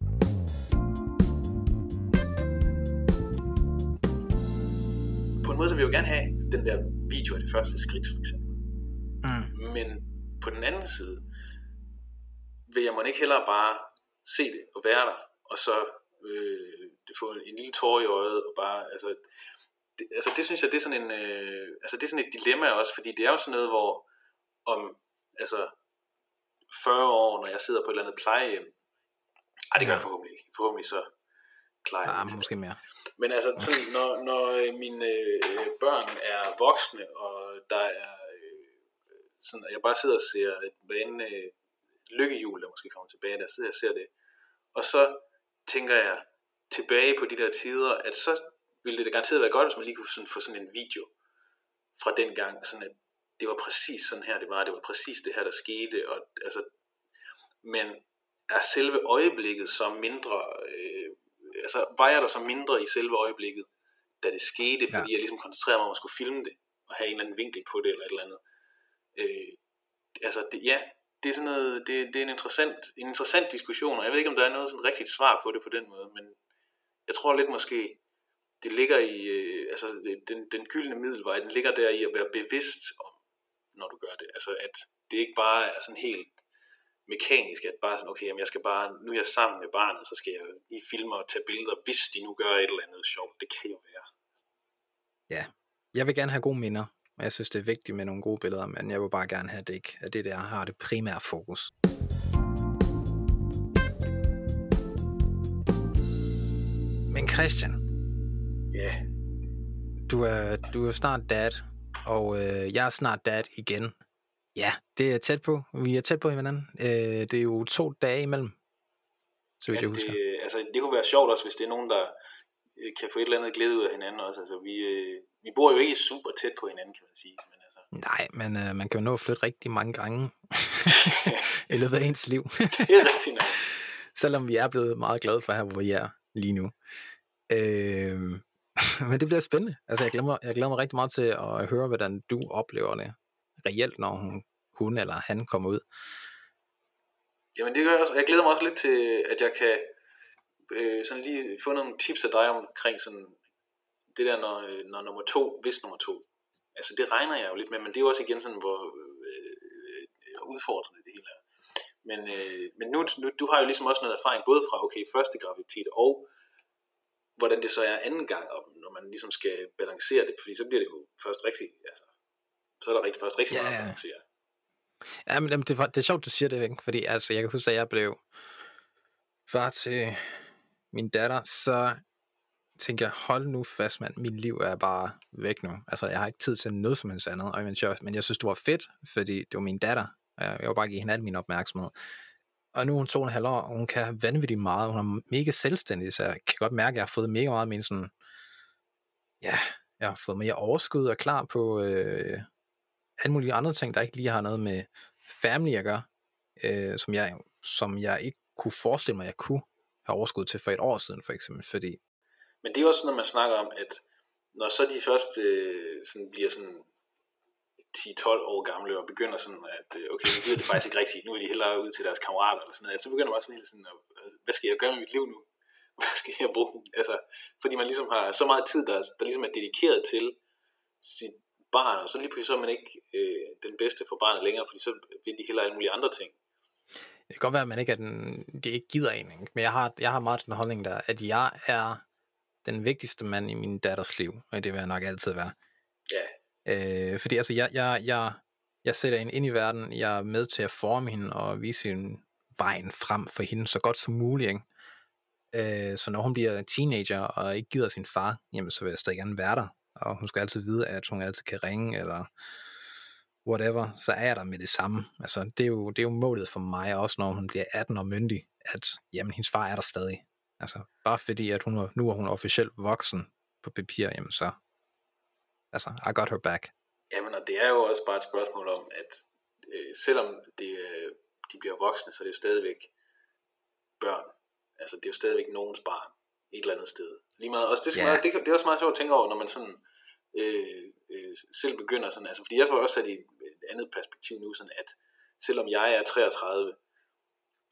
På en måde, så vil jeg jo gerne have den der video af det første skridt, for eksempel. Mm. Men på den anden side, vil jeg må ikke hellere bare se det og være der, og så øh, få en, en lille tår i øjet, og bare, altså, det, altså det synes jeg, det er sådan en, øh, altså det er sådan et dilemma også, fordi det er jo sådan noget, hvor om, altså, 40 år, når jeg sidder på et eller andet plejehjem, ej, det gør jeg forhåbentlig ikke. Forhåbentlig så jeg Ah, måske mere. Men altså, sådan, når, når øh, mine øh, børn er voksne, og der er øh, sådan, at jeg bare sidder og ser et vane øh, lykkehjul, der måske kommer tilbage, der sidder jeg og ser det. Og så tænker jeg tilbage på de der tider, at så ville det da garanteret være godt, hvis man lige kunne sådan, få sådan en video fra den gang, sådan at det var præcis sådan her, det var, det var præcis det her, der skete, og altså, men er selve øjeblikket så mindre, øh, altså vejer der så mindre i selve øjeblikket, da det skete, fordi Ja. jeg ligesom koncentrerede mig om at skulle filme det, og have en eller anden vinkel på det, eller et eller andet. Øh, altså, det, ja, det er sådan noget, det, det er en interessant, en interessant diskussion, og jeg ved ikke, om der er noget sådan rigtigt svar på det på den måde, men jeg tror lidt måske, det ligger i, øh, altså den, den gyldne middelvej, den ligger der i at være bevidst om, når du gør det. Altså at det ikke bare er sådan helt mekanisk, at bare sådan, okay, jamen jeg skal bare, nu er jeg sammen med barnet, så skal jeg lige filme og tage billeder, hvis de nu gør et eller andet sjovt. Det kan jo være. Ja. Jeg vil gerne have gode minder, og jeg synes, det er vigtigt med nogle gode billeder, men jeg vil bare gerne have, at det ikke er det, der har det primære fokus. Men Christian, Ja, du er, du er snart dad, og øh, jeg er snart dad igen. Ja, det er tæt på. Vi er tæt på hinanden. Øh, det er jo to dage imellem, så vidt jeg husker. det, altså, det kunne være sjovt også, hvis det er nogen, der øh, kan få et eller andet glæde ud af hinanden også. Altså, vi, øh, vi bor jo ikke super tæt på hinanden, kan man sige. Men altså, Nej, men øh, man kan jo nå at flytte rigtig mange gange [LAUGHS] i løbet af ens liv. det er rigtigt nok. [LAUGHS] Selvom vi er blevet meget glade for her, hvor vi er lige nu. Øh, [LAUGHS] men det bliver spændende. Altså, jeg glæder, mig, jeg glæder mig rigtig meget til at høre, hvordan du oplever det reelt, når hun, hun eller han kommer ud. Jamen det gør jeg også. Jeg glæder mig også lidt til, at jeg kan øh, sådan lige få nogle tips af dig omkring sådan det der, når, øh, når nummer to, hvis nummer to. Altså det regner jeg jo lidt med, men det er jo også igen sådan, hvor øh, øh, udfordrende det hele er. Men, øh, men nu, nu, du har jo ligesom også noget erfaring, både fra, okay, første graviditet og hvordan det så er anden gang, og når man ligesom skal balancere det, fordi så bliver det jo først rigtig, altså, så er der rigtig, først rigtig Ja, meget ja. balancere. Ja, men det, var- det er sjovt, du siger det, ikke? fordi altså, jeg kan huske, da jeg blev far til min datter, så tænkte jeg, hold nu fast, mand, mit liv er bare væk nu. Altså, jeg har ikke tid til noget som helst andet, og men jeg, men jeg synes, det var fedt, fordi det var min datter. Jeg jeg vil bare give hende al min opmærksomhed. Og nu er hun to og en halv år, og hun kan vanvittigt meget. Hun er mega selvstændig, så jeg kan godt mærke, at jeg har fået mega meget min sådan, ja, jeg har fået mere overskud og klar på øh, alle mulige andre ting, der ikke lige har noget med family at gøre, øh, som, jeg, som jeg ikke kunne forestille mig, at jeg kunne have overskud til for et år siden, for eksempel, fordi Men det er også når man snakker om, at når så de først øh, sådan bliver sådan 10-12 år gamle og begynder sådan, at øh, okay, nu gider det faktisk ikke rigtigt, nu er de hellere ud til deres kammerater eller sådan noget, så begynder man også sådan helt sådan, øh, hvad skal jeg gøre med mit liv nu? [LAUGHS] Hvad skal jeg bruge? Altså, fordi man ligesom har så meget tid, der, der ligesom er dedikeret til sit barn, og så lige pludselig så er man ikke øh, den bedste for barnet længere, fordi så vil de hellere alle mulige andre ting. Det kan godt være, at man ikke er den, det ikke gider en, ikke? men jeg har, jeg har meget den holdning der, at jeg er den vigtigste mand i min datters liv, og det vil jeg nok altid være. Ja. Øh, fordi altså, jeg, jeg, jeg, jeg sætter hende ind i verden, jeg er med til at forme hende og vise hende vejen frem for hende så godt som muligt. Ikke? Øh, så når hun bliver teenager og ikke gider sin far, jamen så vil jeg stadig gerne være der. Og hun skal altid vide, at hun altid kan ringe, eller whatever, så er jeg der med det samme. Altså, det er jo, det er jo målet for mig, også når hun bliver 18 og myndig, at jamen, hendes far er der stadig. Altså, bare fordi, at hun er, nu er hun officielt voksen på papir, jamen så, altså, I got her back. Jamen, og det er jo også bare et spørgsmål om, at øh, selvom det, øh, de bliver voksne, så er det jo stadigvæk børn. Altså, det er jo stadigvæk nogens barn, et eller andet sted. Lige meget, også det, skal yeah. meget, det, det er også meget sjovt at tænke over, når man sådan øh, øh, selv begynder sådan, altså, fordi jeg får også sat i et andet perspektiv nu, sådan at selvom jeg er 33,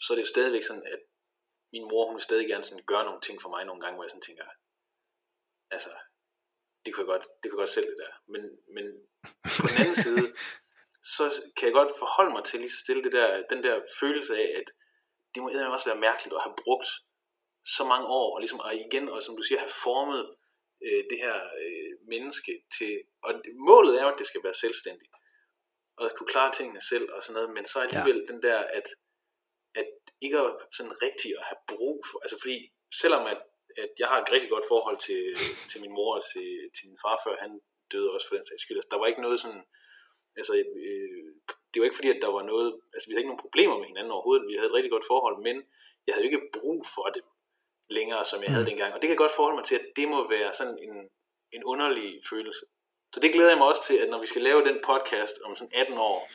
så er det jo stadigvæk sådan, at min mor, hun vil stadig gerne sådan gøre nogle ting for mig nogle gange, hvor jeg sådan tænker, altså, det kunne jeg godt, det kunne jeg godt selv det der. Men, men på den anden [LAUGHS] side, så kan jeg godt forholde mig til lige så stille det der, den der følelse af, at det må også være mærkeligt at have brugt så mange år, og ligesom og igen, og som du siger, have formet øh, det her øh, menneske til, og målet er jo, at det skal være selvstændigt, og at kunne klare tingene selv og sådan noget, men så alligevel ja. den der, at, at ikke at sådan rigtig at have brug for, altså fordi selvom at, at jeg har et rigtig godt forhold til, [LAUGHS] til min mor og til, til min far, før han døde også for den sags skyld, altså, der var ikke noget sådan, altså øh, det var ikke fordi, at der var noget, altså vi havde ikke nogen problemer med hinanden overhovedet, vi havde et rigtig godt forhold, men jeg havde jo ikke brug for dem længere, som jeg havde mm. dengang, og det kan jeg godt forholde mig til, at det må være sådan en, en underlig følelse. Så det glæder jeg mig også til, at når vi skal lave den podcast om sådan 18 år,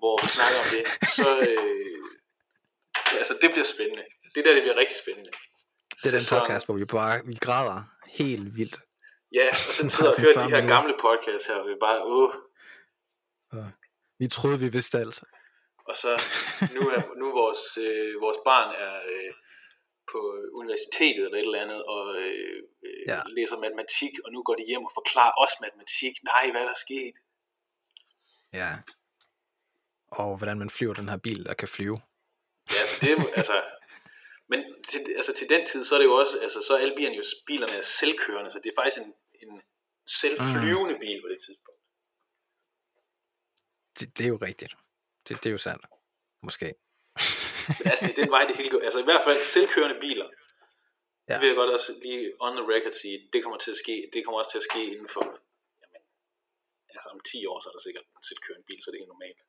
hvor vi snakker om det, så øh, altså det bliver spændende. Det der, det bliver rigtig spændende. Det er den podcast, hvor vi bare vi græder helt vildt. Ja, og så [LAUGHS] sidder og hører de her gamle podcasts her, og vi bare, åh. Uh. Vi troede, vi vidste alt. Og så, nu er nu vores, øh, vores barn er øh, på universitetet eller et eller andet, og øh, øh, ja. læser matematik, og nu går de hjem og forklarer os matematik. Nej, hvad er der sket? Ja. Og hvordan man flyver den her bil, der kan flyve. Ja, det er, [LAUGHS] altså, men til, altså til den tid, så er det jo også, altså så er alle bilerne jo, bilerne er selvkørende, så det er faktisk en, en selvflyvende mm. bil på det tidspunkt. Det, det er jo rigtigt. Det, det er jo sandt. Måske. Altså, det er den vej, det hele går. Altså i hvert fald selvkørende biler. Ja. Det vil jeg godt også lige on the record sige, det kommer til at ske, det kommer også til at ske inden for, jamen, altså om 10 år, så er der sikkert en selvkørende bil, så det er helt normalt.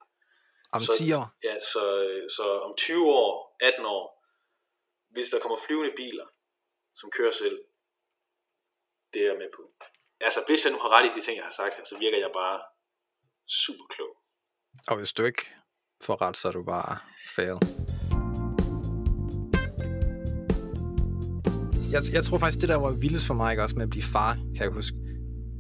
Om så, 10 år? Ja, så, så om 20 år, 18 år, hvis der kommer flyvende biler, som kører selv, det er jeg med på. Altså, hvis jeg nu har ret i de ting, jeg har sagt her, så virker jeg bare super klog. Og hvis du ikke får ret, så er du bare fail. Jeg, jeg tror faktisk, det der var vildest for mig, ikke også med at blive far, kan jeg huske.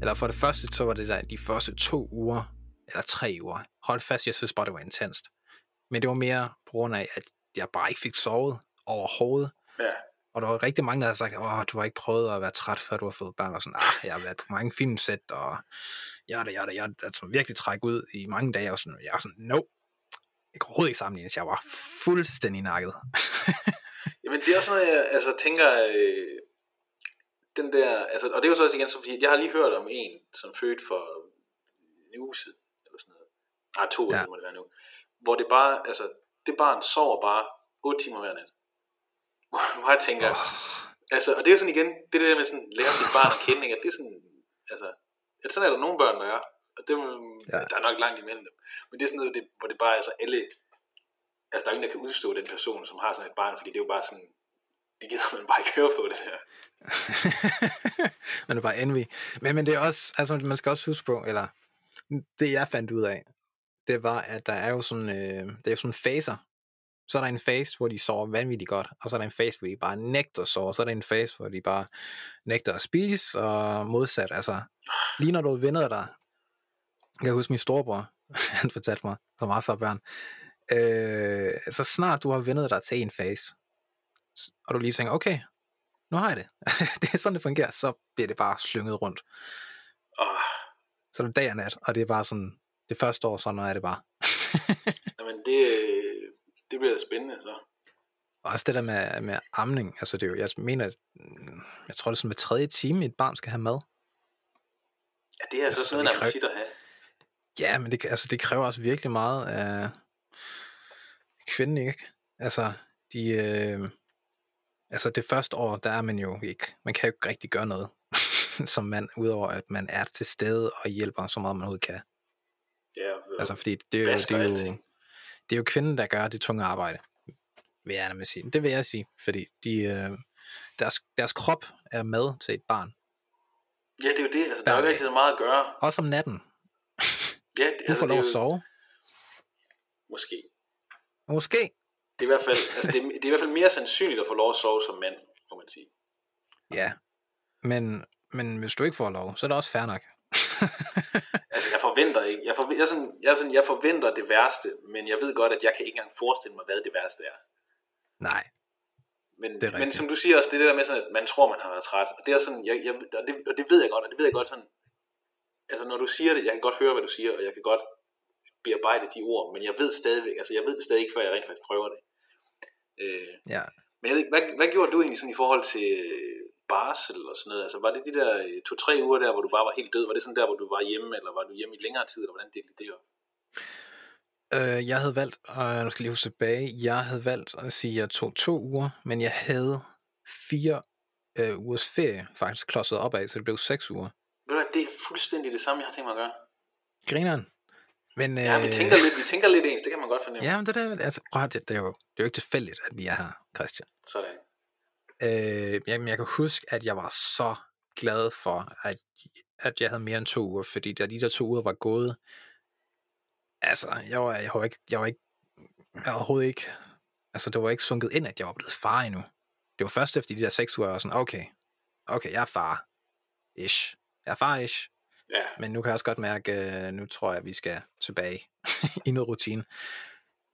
Eller for det første, så var det der de første to uger, eller tre uger. Hold fast, jeg synes bare, det var intenst. Men det var mere på grund af, at jeg bare ikke fik sovet overhovedet. Ja. Og der var rigtig mange, der havde sagt, åh, du har ikke prøvet at være træt, før du har fået børn. Og sådan, ah, jeg har været på mange filmsæt, og jeg det, jeg det, jeg altså virkelig trække ud i mange dage. Og sådan, jeg var sådan, no, jeg kunne overhovedet ikke sammenlignes. Jeg var fuldstændig nakket. [LAUGHS] Jamen, det er også noget, jeg altså, tænker, øh, den der, altså, og det er jo så også igen, så, fordi jeg har lige hørt om en, som fødte for en uge siden, eller sådan noget. Ah, to ja. må det være nu. Hvor det bare, altså, det barn sover bare 8 timer hver nat. [LAUGHS] Hvor jeg tænker, oh. altså, og det er jo sådan igen, det der med sådan, lære sit barn at kende, at det er sådan, altså, at sådan er der nogle børn, der er. Og det, ja. der er nok langt imellem dem. Men det er sådan noget, det, hvor det bare er så alle, altså der er ingen, der kan udstå den person, som har sådan et barn, fordi det er jo bare sådan, det gider man bare ikke høre på det der. [LAUGHS] man er bare envy. Men, men det er også, altså man skal også huske på, eller det jeg fandt ud af, det var, at der er jo sådan, øh, det er sådan faser. Så er der en fase, hvor de sover vanvittigt godt, og så er der en fase, hvor de bare nægter at sove, så er der en fase, hvor de bare nægter at spise, og modsat, altså, lige når du vender dig, jeg kan huske min storebror, [LAUGHS] han fortalte mig, som også er børn. Øh, så snart du har vendet dig til en fase, og du lige tænker, okay, nu har jeg det. [LAUGHS] det er sådan, det fungerer. Så bliver det bare slynget rundt. Oh. Så er det dag og nat, og det er bare sådan, det første år, sådan er det bare. [LAUGHS] Jamen, det, det bliver da spændende, så. Og også det der med, med amning, altså det er jo, jeg mener, jeg tror det er sådan med tredje time, et barn skal have mad. Ja, det er altså, sådan noget, man tit at have. Ja, men det, altså, det kræver også virkelig meget af kvinden, ikke? Altså, de, øh, altså det første år, der er man jo ikke, man kan jo ikke rigtig gøre noget [LAUGHS] som mand, udover at man er til stede og hjælper så meget man overhovedet kan. Ja, altså fordi det er, jo, det, er jo, det er jo kvinden, der gør det tunge arbejde, vil jeg nemlig sige. Det vil jeg sige, fordi de, øh, deres, deres krop er med til et barn. Ja, det er jo det. Altså, der er jo ikke så meget at gøre. Også om natten. Ja, det, altså, får lov at sove. Måske. Måske. Det er, i hvert fald, altså det, det er i hvert fald mere sandsynligt at få lov at sove som mand, må man sige. Ja, men, men hvis du ikke får lov, så er det også fair nok. [LAUGHS] altså jeg forventer ikke, jeg, forventer, jeg, sådan, jeg, sådan, jeg forventer det værste, men jeg ved godt, at jeg kan ikke engang forestille mig, hvad det værste er. Nej. Men, det men som du siger også, det er det der med sådan, at man tror, man har været træt. Og det er sådan, jeg, jeg, og, det, og det ved jeg godt, og det ved jeg godt sådan, altså når du siger det, jeg kan godt høre, hvad du siger, og jeg kan godt bearbejde de ord, men jeg ved stadigvæk, altså jeg ved det stadig ikke, før jeg rent faktisk prøver det. Øh, ja. Men jeg ved ikke, hvad, hvad gjorde du egentlig sådan i forhold til øh, barsel og sådan noget? Altså var det de der øh, to-tre uger der, hvor du bare var helt død? Var det sådan der, hvor du var hjemme, eller var du hjemme i længere tid, eller hvordan delte det op? Øh, jeg havde valgt, og nu skal lige huske tilbage, jeg havde valgt at sige, at jeg tog to uger, men jeg havde fire øh, ugers ferie faktisk klodset op af, så det blev seks uger. Ved du det er fuldstændig det samme, jeg har tænkt mig at gøre. Grineren. Men, ja, vi tænker, lidt, vi tænker lidt ens, det kan man godt fornemme. Ja, men det, der, altså, prøv, det, det, er jo, det er jo ikke tilfældigt, at vi er her, Christian. Sådan. Øh, jamen, jeg kan huske, at jeg var så glad for, at, at jeg havde mere end to uger, fordi da de der to uger var gået, altså, jeg var, jeg var ikke, jeg var ikke, jeg var overhovedet ikke, altså, det var ikke sunket ind, at jeg var blevet far endnu. Det var først efter de der seks uger, jeg var sådan, okay, okay, jeg er far, ish. Jeg er far, ish. Ja. Men nu kan jeg også godt mærke, at nu tror jeg, at vi skal tilbage [LAUGHS] i noget rutine.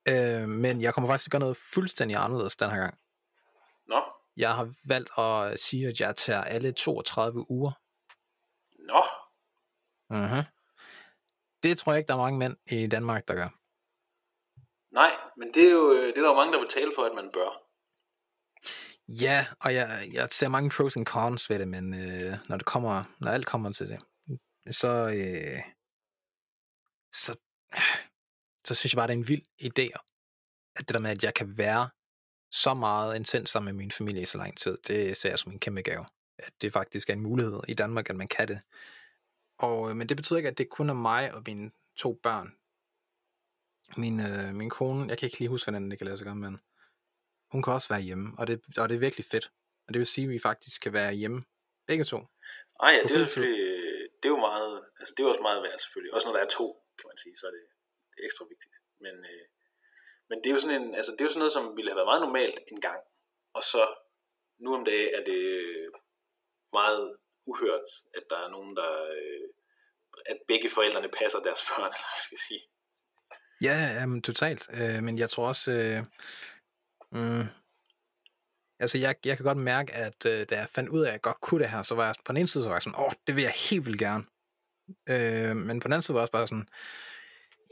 Øh, men jeg kommer faktisk til at gøre noget fuldstændig anderledes den her gang. Nå. Jeg har valgt at sige, at jeg tager alle 32 uger. Nå. Uh-huh. Det tror jeg ikke, der er mange mænd i Danmark, der gør. Nej, men det er jo det er der jo mange, der betaler for, at man bør. Ja, og jeg, jeg ser mange pros and cons ved det, men øh, når det kommer, når alt kommer til det, så, øh, så, så synes jeg bare, det er en vild idé, at det der med, at jeg kan være så meget intens sammen med min familie i så lang tid, det ser jeg som en kæmpe gave. At det faktisk er en mulighed i Danmark, at man kan det. Og, øh, men det betyder ikke, at det kun er mig og mine to børn. Min, øh, min kone, jeg kan ikke lige huske, hvordan det kan lade sig gøre, men hun kan også være hjemme, og det, og det er virkelig fedt. Og det vil sige, at vi faktisk kan være hjemme, begge to. Ej, ja, det er selvfølgelig det er jo meget, altså det er også meget værd selvfølgelig. Også når der er to, kan man sige, så er det, det er ekstra vigtigt. Men, øh, men det er jo sådan en, altså det er jo sådan noget, som ville have været meget normalt en gang. Og så nu om dagen er det meget uhørt, at der er nogen, der, øh, at begge forældrene passer deres [LAUGHS] børn, eller hvad skal jeg sige. Ja, jamen, totalt. Øh, men jeg tror også, øh, mm, Altså, jeg, jeg kan godt mærke, at øh, da jeg fandt ud af, at jeg godt kunne det her, så var jeg på den ene side, så var jeg sådan, åh, det vil jeg helt vildt gerne. Øh, men på den anden side var jeg også bare sådan,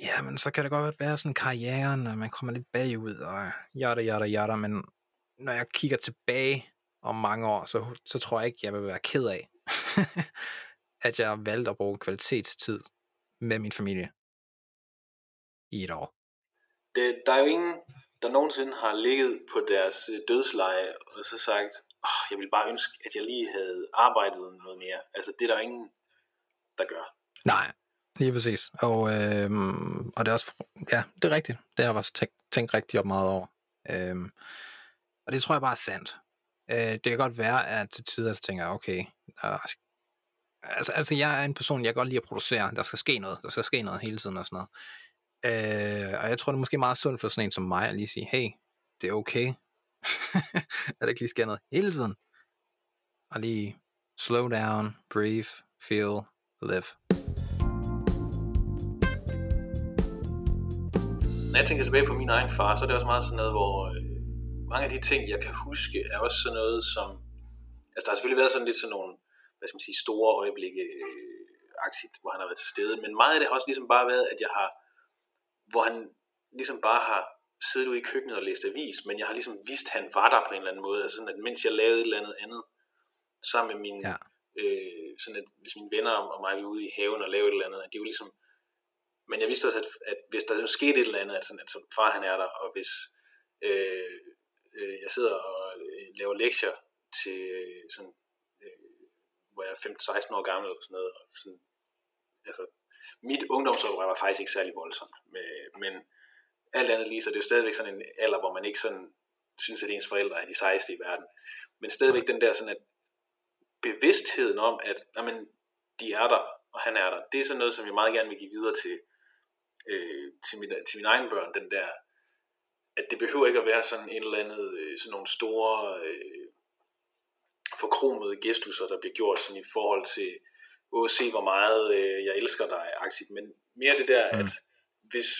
ja, men så kan det godt være sådan karrieren, og man kommer lidt bagud, og jada, jada, jada, men når jeg kigger tilbage om mange år, så, så tror jeg ikke, jeg vil være ked af, [LAUGHS] at jeg valgte at bruge kvalitetstid med min familie i et år. Det, der er jo ingen, der nogensinde har ligget på deres øh, dødsleje og så sagt, oh, jeg ville bare ønske, at jeg lige havde arbejdet noget mere. Altså, det er der ingen, der gør. Nej, lige præcis. Og, øh, og det er også, ja, det er rigtigt. Det har jeg også tænkt, tænkt rigtig op meget over. Øh, og det tror jeg bare er sandt. Øh, det kan godt være, at til tider så tænker jeg, okay, der, altså, altså jeg er en person, jeg kan godt lide at producere. Der skal ske noget. Der skal ske noget hele tiden og sådan noget. Øh, og jeg tror, det er måske meget sundt for sådan en som mig at lige sige, hey, det er okay. [LAUGHS] at det ikke lige sker noget hele tiden. Og lige slow down, breathe, feel, live. når jeg tænker tilbage på min egen far, så er det også meget sådan noget, hvor øh, mange af de ting, jeg kan huske, er også sådan noget, som... Altså, der har selvfølgelig været sådan lidt sådan nogle, hvad skal man sige, store øjeblikke øh, aktivt, hvor han har været til stede, men meget af det har også ligesom bare været, at jeg har... Hvor han ligesom bare har siddet ude i køkkenet og læst avis, men jeg har ligesom vidst, at han var der på en eller anden måde. Altså sådan, at mens jeg lavede et eller andet andet, sammen med mine... Ja. Øh, sådan at hvis mine venner og mig var ude i haven og lavede et eller andet, at det var ligesom men jeg vidste også, at, at hvis der skete et eller andet, at, sådan, at far han er der, og hvis øh, øh, jeg sidder og øh, laver lektier til øh, sådan, øh, hvor jeg er 15-16 år gammel, eller sådan noget, og sådan, altså, mit ungdomsoprør var faktisk ikke særlig voldsomt, men, men alt andet lige, så det er jo stadigvæk sådan en alder, hvor man ikke sådan synes, at ens forældre er de sejeste i verden. Men stadigvæk den der sådan, at bevidstheden om, at jamen, de er der, og han er der, det er sådan noget, som jeg meget gerne vil give videre til, øh, til, min, til mine egne børn, den der, at det behøver ikke at være sådan en eller andet, øh, sådan nogle store øh, forkromede gestusser, der bliver gjort sådan i forhold til, åh, se hvor meget øh, jeg elsker dig, aktivt, men mere det der, mm. at hvis,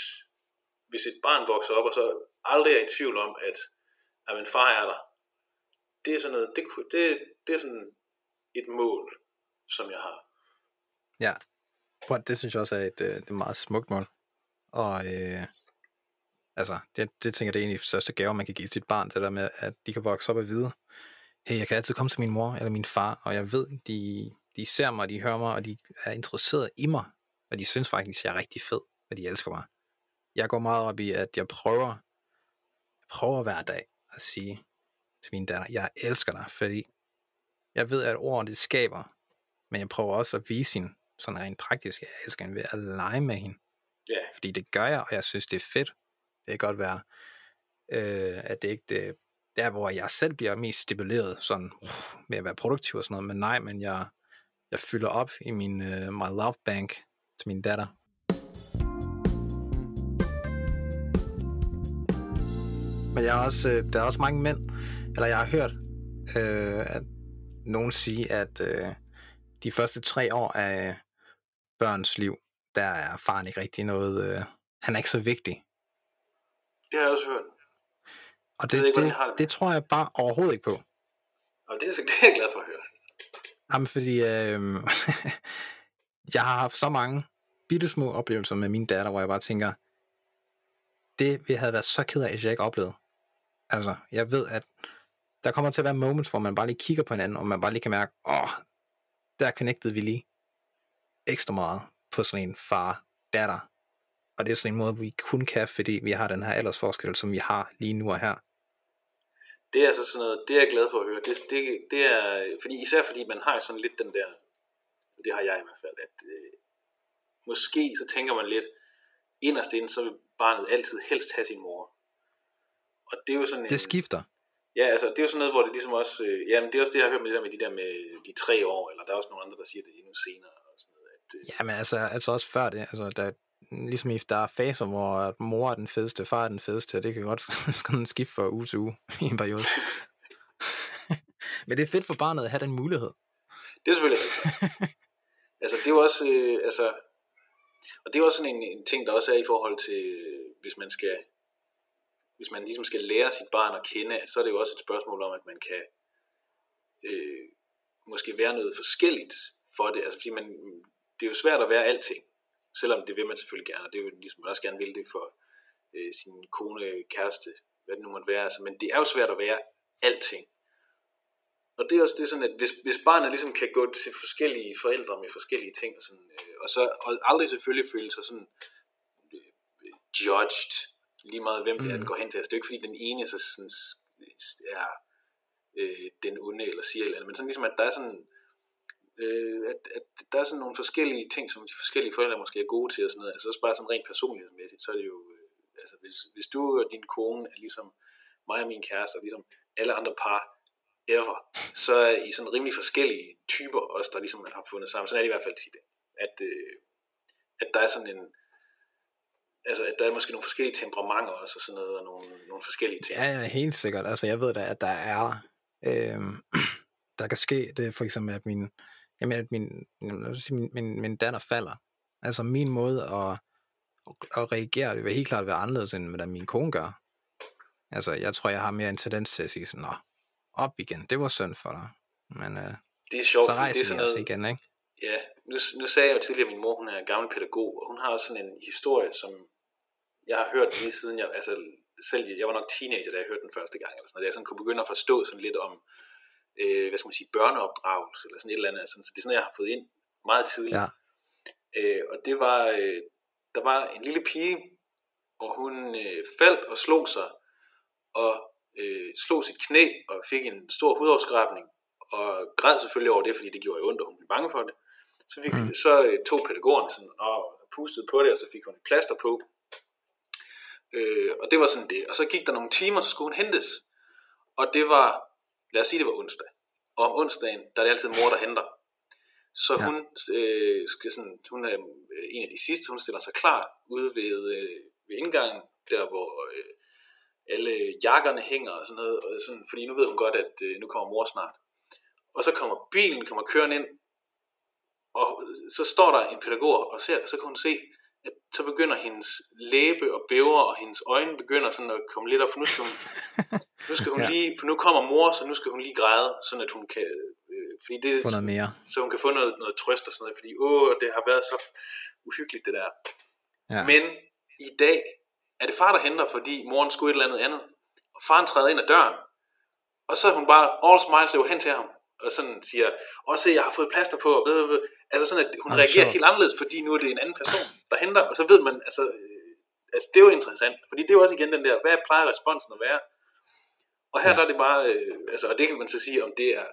hvis et barn vokser op, og så aldrig er i tvivl om, at, at min far er der, det er sådan noget, det, det, det er sådan et mål, som jeg har. Ja, det synes jeg også er et, øh, et meget smukt mål. Og øh, altså, det, det tænker jeg, det er en af de største gaver, man kan give sit barn, det der med, at de kan vokse op og vide, hey, jeg kan altid komme til min mor eller min far, og jeg ved, de, de ser mig, de hører mig, og de er interesseret i mig, og de synes faktisk, jeg er rigtig fed, og de elsker mig. Jeg går meget op i, at jeg prøver, jeg prøver hver dag at sige til min datter, jeg elsker dig, fordi jeg ved, at ordet det skaber, men jeg prøver også at vise hende, sådan rent praktisk, jeg elsker hende ved at lege med hende. Ja. Yeah. Fordi det gør jeg, og jeg synes, det er fedt. Det kan godt være, øh, at det ikke det, der, hvor jeg selv bliver mest stimuleret sådan, uh, med at være produktiv og sådan noget, men nej, men jeg, jeg fylder op i min uh, my love bank til min datter. Men jeg har også, øh, der er også mange mænd, eller jeg har hørt, øh, at nogen sige, at øh, de første tre år af børns liv, der er faren ikke rigtig noget, øh, han er ikke så vigtig. Det har jeg også hørt. Og det, ikke, det, det, det tror jeg bare overhovedet ikke på. Og det, er, [LAUGHS] det er jeg glad for at høre. Jamen, fordi øh, [LAUGHS] jeg har haft så mange bitte små oplevelser med min datter, hvor jeg bare tænker, det vi havde været så ked af, hvis jeg ikke oplevede. Altså, jeg ved, at der kommer til at være moments, hvor man bare lige kigger på hinanden, og man bare lige kan mærke, åh, der connectede vi lige ekstra meget på sådan en far-datter. Og det er sådan en måde, vi kun kan, fordi vi har den her aldersforskel, som vi har lige nu og her. Det er altså sådan noget, det er jeg glad for at høre. Det, det, det er, fordi, især fordi man har sådan lidt den der, det har jeg i hvert fald, at øh, måske så tænker man lidt, inderst inden, så vil barnet altid helst have sin mor. Og det er jo sådan en, Det skifter. Ja, altså det er jo sådan noget, hvor det ligesom også, øh, jamen det er også det, jeg har hørt med det der med de der med de tre år, eller der er også nogle andre, der siger det endnu senere. Og sådan noget, at, øh, ja, men altså, altså også før det, altså der, ligesom i, der er faser, hvor mor er den fedeste, far er den fedeste, og det kan godt [LAUGHS] sådan skifte fra uge til uge i en periode. [LAUGHS] men det er fedt for barnet at have den mulighed. Det er selvfølgelig rigtigt. altså det er jo også, øh, altså, og det er også sådan en, en ting, der også er i forhold til, hvis man skal hvis man ligesom skal lære sit barn at kende, så er det jo også et spørgsmål om, at man kan øh, måske være noget forskelligt for det. Altså fordi man, det er jo svært at være alting, selvom det vil man selvfølgelig gerne, og det er jo ligesom man også gerne vil det for øh, sin kone, kæreste, hvad det nu måtte være. Altså, men det er jo svært at være alting. Og det er også det sådan, at hvis, hvis barnet ligesom kan gå til forskellige forældre med forskellige ting, og, sådan, øh, og så og aldrig selvfølgelig føle sig sådan øh, judged, lige meget hvem mm. det er, den mm. går hen til. Altså, det er jo ikke fordi den ene så sådan, er øh, den onde, eller siger eller andet, men sådan ligesom, at der er sådan, øh, at, at der er sådan nogle forskellige ting, som de forskellige forældre måske er gode til, og sådan noget. Altså også bare sådan rent personlighedsmæssigt, så er det jo, øh, altså hvis, hvis du og din kone er ligesom mig og min kæreste, og ligesom alle andre par ever, så er I sådan rimelig forskellige typer også, der ligesom man har fundet sammen. Sådan er det i hvert fald tit, at, øh, at der er sådan en, altså, at der er måske nogle forskellige temperamenter også, og sådan noget, og nogle, nogle forskellige ting. Ja, ja, helt sikkert. Altså, jeg ved da, at der er, øh, [CLEARS THROAT] der kan ske det, for eksempel, at min, jamen, at min, min, min, min datter falder. Altså, min måde at, og reagere vil helt klart være anderledes, end hvordan min kone gør. Altså, jeg tror, jeg har mere en tendens til at sige sådan, Nå, op igen, det var synd for dig. Men øh, Det er sjovt, så rejser det er sådan noget, igen, ikke? Ja, nu, nu sagde jeg jo tidligere, at min mor hun er gammel pædagog, og hun har også sådan en historie, som jeg har hørt lige siden jeg, altså selv, jeg var nok teenager, da jeg hørte den første gang, eller sådan noget, da jeg sådan kunne begynde at forstå sådan lidt om, øh, hvad skal man sige, børneopdragelse, eller sådan et eller andet, sådan, så det er sådan jeg har fået ind meget tidligt. Ja. Øh, og det var, øh, der var en lille pige, og hun øh, faldt og slog sig, og øh, slog sit knæ, og fik en stor hudafskrabning, og græd selvfølgelig over det, fordi det gjorde jo ondt, og hun blev bange for det. Så, fik, mm. så øh, tog pædagogerne sådan, og pustede på det, og så fik hun et plaster på. Øh, og det var sådan det. Og så gik der nogle timer, så skulle hun hentes. Og det var, lad os sige, det var onsdag. Og om onsdagen, der er det altid mor, der henter. Så Ja. hun, øh, skal sådan, hun er øh, en af de sidste, hun stiller sig klar ude ved, øh, ved indgangen, der hvor øh, alle jakkerne hænger og sådan noget, og sådan, fordi nu ved hun godt, at øh, nu kommer mor snart. Og så kommer bilen, kommer kørende ind, og så står der en pædagog og ser, og så kan hun se, at så begynder hendes læbe og bæver, og hendes øjne begynder sådan at komme lidt op, for nu skal hun, [LAUGHS] nu skal hun Ja. lige, for nu kommer mor, så nu skal hun lige græde, sådan at hun kan, øh, fordi det, Få noget mere. så hun kan få noget, noget trøst og sådan noget, fordi åh, det har været så uhyggeligt det der. Ja. Men i dag er det far, der henter, fordi moren skulle et eller andet andet, og faren træder ind ad døren, og så er hun bare all smiles løber hen til ham, og sådan siger, og se, jeg har fået plaster på, og ved, ved, altså sådan, at hun Ej, reagerer sjovt. helt anderledes, fordi nu er det en anden person, der henter, og så ved man, altså, øh, altså det er jo interessant, fordi det er jo også igen den der, hvad plejer responsen at være? Og her ja. der er det bare, øh, altså, og det kan man så sige, om det er,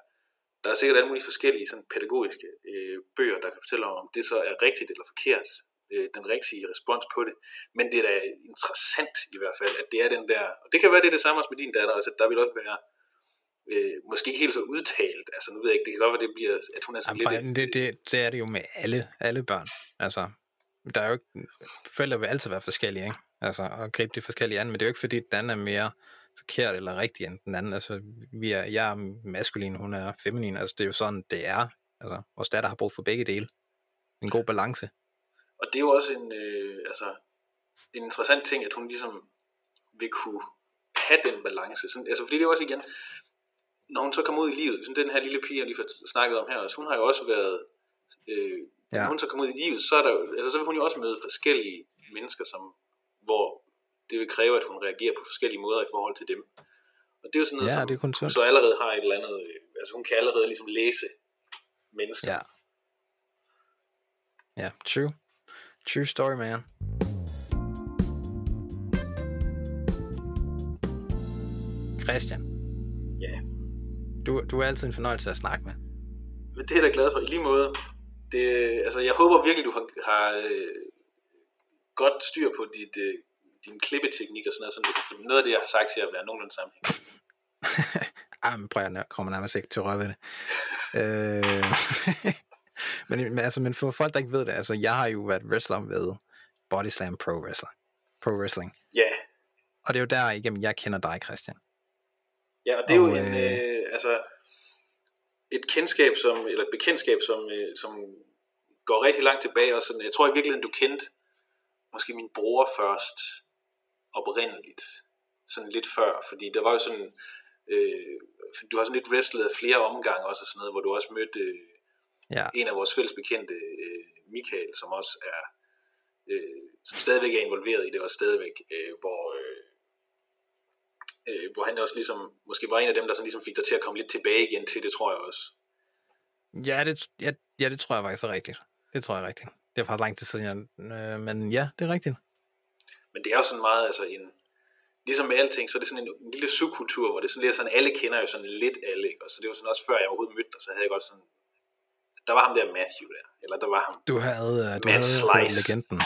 der er sikkert alle mulige forskellige sådan pædagogiske øh, bøger, der kan fortælle om, om det så er rigtigt eller forkert, øh, den rigtige respons på det. Men det er da interessant i hvert fald, at det er den der, og det kan være, det er det samme også med din datter, altså der vil også være, øh, måske ikke helt så udtalt, altså nu ved jeg ikke, det kan godt være, det bliver, at hun er sådan Jamen, lidt... det, det, det er det jo med alle, alle børn. Altså, der er jo ikke, forældre vil altid være forskellige, ikke? Altså, og gribe det forskellige an, men det er jo ikke fordi, den anden er mere forkert eller rigtig end den anden. Altså, vi er, jeg er maskulin, hun er feminin, altså det er jo sådan, det er. Altså, vores datter har brug for begge dele. En god balance. Og det er jo også en, øh, altså, en interessant ting, at hun ligesom vil kunne have den balance. Sådan, altså, fordi det er jo også igen, når hun så kommer ud i livet, sådan den her lille pige, jeg lige har snakket om her, også, hun har jo også været, øh, ja. Når hun så kommer ud i livet, så, er der, altså, så vil hun jo også møde forskellige mennesker, som, hvor det vil kræve, at hun reagerer på forskellige måder i forhold til dem. Og det er jo sådan noget, Ja, som det er kun hun så allerede har et eller andet, øh, altså hun kan allerede ligesom læse mennesker. Ja. Ja, true. True story, man. Christian. Du, du er altid en fornøjelse at snakke med. Det er jeg da glad for. I lige måde. Det, altså, jeg håber virkelig, du har, har øh, godt styr på dit, øh, din klippeteknik og sådan noget, sådan noget af det, jeg har sagt til at være nogenlunde sammenhæng. [LAUGHS] Ej, men prøv jeg kommer nærmest ikke til at røre ved det. øh, [LAUGHS] men, men, altså, men for folk, der ikke ved det, altså, jeg har jo været wrestler ved Body Slam Pro Wrestling. Pro Wrestling. Ja, Og det er jo der igennem, jeg kender dig, Christian. Ja og det er jo Og, en, øh, altså, et kendskab, som, eller et bekendtskab, som, øh, som går rigtig langt tilbage. Og sådan, jeg tror i virkeligheden, du kendte måske min bror først oprindeligt. Sådan lidt før, fordi der var jo sådan, øh, du har sådan lidt wrestlet af flere omgange også og sådan noget, hvor du også mødte øh, Ja, en af vores fælles bekendte, øh, Michael, som også er, øh, som stadigvæk er involveret i det, og stadigvæk, øh, hvor, øh, hvor han også ligesom, måske var en af dem, der sådan ligesom fik dig til at komme lidt tilbage igen til det, tror jeg også. ja, det, ja, ja, det tror jeg faktisk er rigtigt. Det tror jeg er rigtigt. Det er faktisk lang tid siden, jeg, øh, men ja, det er rigtigt. Men det er jo sådan meget, altså en, ligesom med alting, så er det sådan en, en lille subkultur, hvor det sådan lidt sådan, alle kender jo sådan lidt alle, ikke? og så det var sådan også før jeg overhovedet mødte dig, så havde jeg godt sådan, der var ham der Matthew der, eller der var ham, Du havde, øh, du Matt havde Slice. legenden.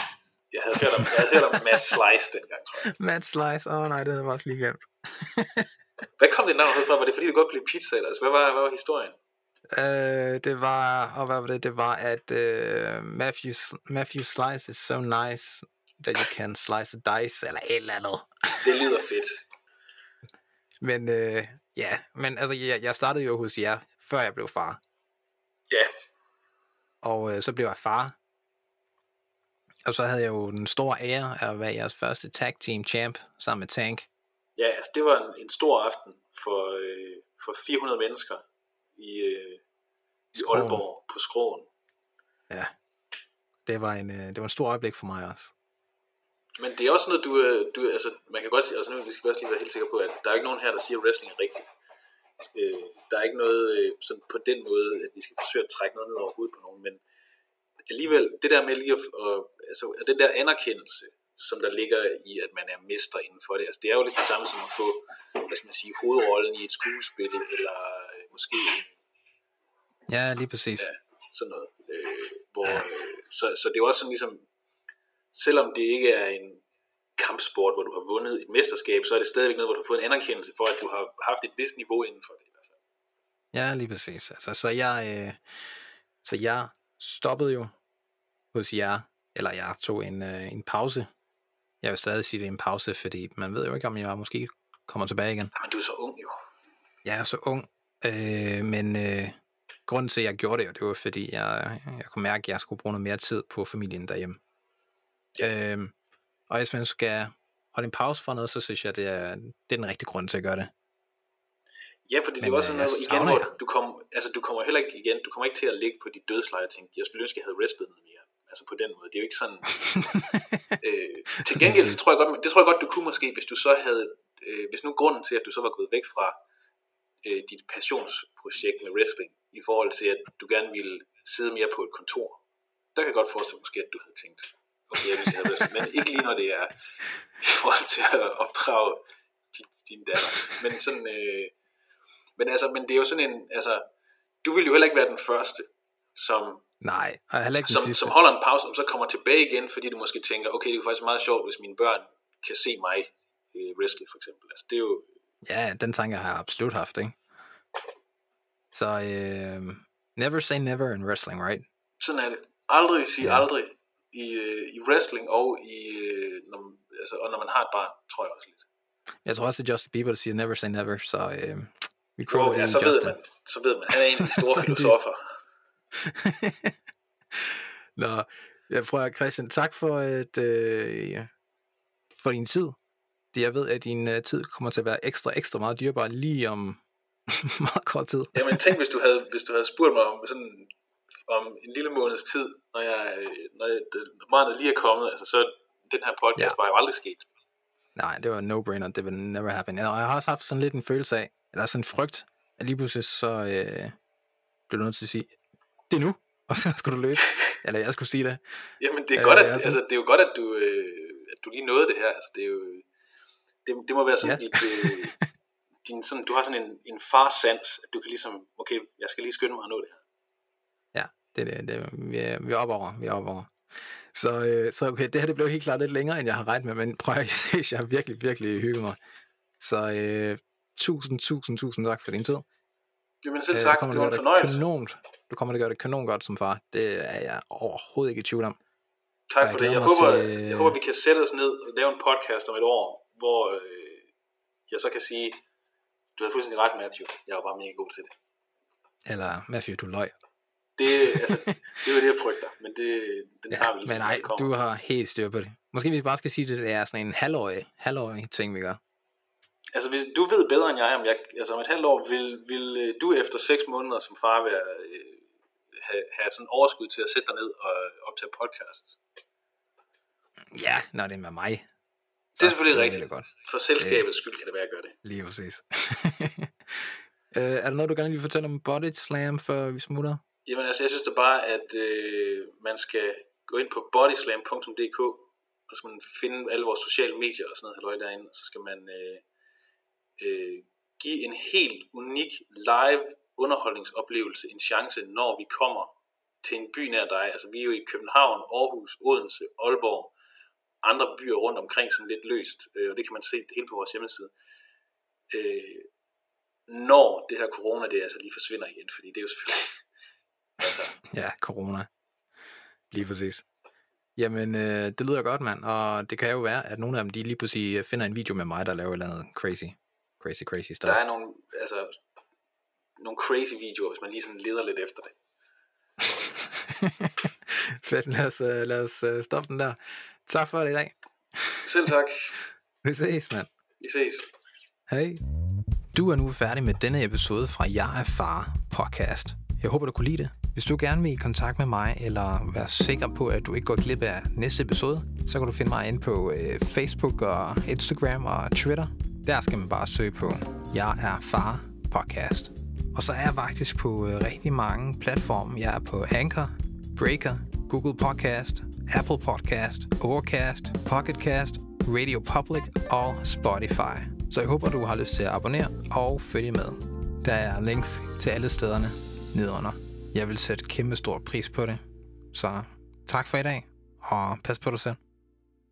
jeg havde hørt om, jeg havde hørt om Matt Slice dengang, tror jeg. [LAUGHS] Matt Slice, åh oh, nej, det havde jeg også lige glemt. [LAUGHS] Hvad kom det navn fra? Var det fordi, du godt kunne lide pizza, eller altså, hvad var, hvad var historien? Øh, det var, og hvad var det? Det var, at uh, Matthew, Matthew Slice is so nice that you can slice a dice, eller et eller andet. Det lyder fedt. [LAUGHS] Men øh, ja, men altså, jeg, jeg startede jo hos jer, før jeg blev far. Ja, Og øh, så blev jeg far. Og så havde jeg jo den store ære af at være jeres første tag team champ sammen med Tank. Ja, altså det var en, en stor aften for, øh, for 400 mennesker i, øh, i. Aalborg på Skroen. Ja. Det var en, øh, det var en stor øjeblik for mig også. Men det er også noget, du, øh, du altså, man kan godt sige, altså nu vi skal vi også lige være helt sikre på, at der er ikke nogen her, der siger, at wrestling er rigtigt. Øh, der er ikke noget øh, sådan på den måde, at vi skal forsøge at trække noget ned over hovedet på nogen, men alligevel, det der med lige at, og, altså, at den der anerkendelse, som der ligger i, at man er mester inden for det, altså det er jo lidt det samme som at få, hvad skal man sige, hovedrollen i et skuespil, eller øh, måske Ja, lige præcis. Ja. sådan noget. Øh, hvor, øh, så, så det er også sådan ligesom, selvom det ikke er en kampsport, hvor du har vundet et mesterskab, så er det stadigvæk noget, hvor du har fået en anerkendelse for, at du har haft et vist niveau inden for det. I hvert fald. Ja, lige præcis. Altså, så jeg, øh, så jeg stoppede jo hos jer, eller jeg tog en, øh, en pause. Jeg vil stadig sige, det er en pause, fordi man ved jo ikke, om jeg måske kommer tilbage igen. Jamen, du er så ung jo. Jeg er så ung, øh, men øh, grunden til, at jeg gjorde det, det var fordi, jeg, jeg kunne mærke, at jeg skulle bruge noget mere tid på familien derhjemme. Øh, og hvis man skal holde en pause for noget, så synes jeg, det er, det er den rigtige grund til at gøre det. Ja, fordi det Men, er også øh, sådan noget, igen, hvor du, kom, altså, du kommer heller ikke igen, du kommer ikke til at ligge på dit dødsleje og tænke, jeg skulle ønske, jeg havde wrestlet noget. Altså på den måde. Det er jo ikke sådan... [LAUGHS] øh, til gengæld, så tror jeg godt, det tror jeg godt, du kunne måske, hvis du så havde... Øh, hvis nu grunden til, at du så var gået væk fra øh, dit passionsprojekt med wrestling, i forhold til, at du gerne ville sidde mere på et kontor, der kan jeg godt forestille måske, at du havde tænkt, okay, jeg vil have wrestling, men ikke lige når det er i forhold til at opdrage din, din datter. Men sådan... Øh, men altså, men det er jo sådan en, altså, du vil jo heller ikke være den første, som, Nej, og heller ikke som, sidste. som holder en pause, og så kommer tilbage igen, fordi du måske tænker, okay, det er faktisk meget sjovt, hvis mine børn kan se mig øh, wrestle, for eksempel. Altså, det er jo, Ja, den tanke har jeg absolut haft, ikke? Så øh, never say never in wrestling, right? sådan er det. Aldrig sige Ja. aldrig i, øh, i wrestling og i, øh, når, man- altså, og når man har et barn, tror jeg også lidt. Jeg tror også, er Justin Bieber, siger never say never, så øh, vi crowder ja, så ved Justin. man, så ved man. Han er en af de [LAUGHS] store er filosofer. [LAUGHS] Nå, jeg prøver, Christian, tak for, et, øh, for din tid. Jeg ved, at din øh, tid kommer til at være ekstra, ekstra meget dyrbar lige om [LAUGHS] meget kort tid. Jamen tænk, hvis du havde, hvis du havde spurgt mig om sådan om en lille måneds tid, når jeg, når, jeg, når barnet lige er kommet, altså så den her podcast Ja. ja. var jo aldrig sket. Nej, det var no-brainer. Det vil never happen. Og jeg har også haft sådan lidt en følelse af, eller sådan en frygt, at lige pludselig så øh, blev du nødt til at sige, det er nu, [LAUGHS] og så skulle du løbe. Eller jeg skulle sige det. Jamen det er, Øh, godt, at, altså- det er jo godt, at du, øh, at du lige nåede det her. Altså, det, er jo, det, det må være sådan Ja. dit, øh, [LAUGHS] din, sådan, du har sådan en, en farsans, at du kan ligesom, okay, jeg skal lige skynde mig at nå det her. Ja, det er det. det vi, er, vi er op over. Vi er op over. Så, øh, så okay, det her det blev helt klart lidt længere, end jeg har regnet med, men prøv at [LAUGHS] jeg synes, jeg har virkelig, virkelig hygget mig. Så øh, tusind, tusind, tusind tak for din tid. Jamen selv Øh, tak, kommer det var en fornøjelse. Kanon, du kommer til at gøre det kanon godt som far. Det er jeg overhovedet ikke i tvivl om. Tak jeg for det. glæder Jeg håber, til- jeg håber, vi kan sætte os ned og lave en podcast om et år, hvor øh, jeg så kan sige, du havde fuldstændig ret, Matthew. Jeg var bare mega god til det. Eller Matthew, du løg. Det, altså, [LAUGHS] det er jo det, jeg frygter, men det, den Ja, tager vi ligesom, men nej, du har helt styr på det. Måske vi bare skal sige, at det er sådan en halvårig, halvårig ting, vi gør. Altså, hvis du ved bedre end jeg, om jeg, altså om et halvt år, vil, vil øh, du efter seks måneder som far være, øh, have, have sådan overskud til at sætte dig ned og optage podcast? Ja, når det er med mig. Det er selvfølgelig rigtigt. det godt. For selskabets skyld kan det være, at jeg gør det. Lige præcis. [LAUGHS] øh, er der noget, du gerne vil fortælle om Body Slam, før vi smutter? Jamen altså, jeg synes da bare, at øh, man skal gå ind på bodyslam.dk, og så skal man finde alle vores sociale medier og sådan noget halløj derinde, og så skal man øh, øh, give en helt unik live underholdningsoplevelse en chance, når vi kommer til en by nær dig. Altså vi er jo i København, Aarhus, Odense, Aalborg, andre byer rundt omkring sådan lidt løst, øh, og det kan man se hele på vores hjemmeside. Øh, når det her corona, det altså lige forsvinder igen, fordi det er jo selvfølgelig, [LAUGHS] altså, Ja, corona. Lige præcis. Jamen, øh, det lyder godt, mand. Og det kan jo være, at nogle af dem, de lige pludselig finder en video med mig, der laver et eller andet crazy, crazy, crazy stuff. der er nogle, altså, nogle crazy videoer, hvis man lige sådan leder lidt efter det. [LAUGHS] Fedt, lad os, uh, lad os uh, stoppe den der. Tak for det i dag. Selv tak. [LAUGHS] Vi ses, mand. Vi ses. Hej. Du er nu færdig med denne episode fra Jeg er Far podcast. Jeg håber, du kunne lide det. Hvis du gerne vil i kontakt med mig, eller være sikker på, at du ikke går glip af næste episode, så kan du finde mig ind på øh, Facebook og Instagram og Twitter. Der skal man bare søge på Jeg er Far podcast. Og så er jeg faktisk på øh, rigtig mange platforme. Jeg er på Anchor, Breaker, Google Podcast, Apple Podcast, Overcast, Pocketcast, Radio Public og Spotify. Så jeg håber, du har lyst til at abonnere og følge med. Der er links til alle stederne nedenunder. Jeg vil sætte kæmpe stor pris på det. Så tak for i dag, og pas på dig selv.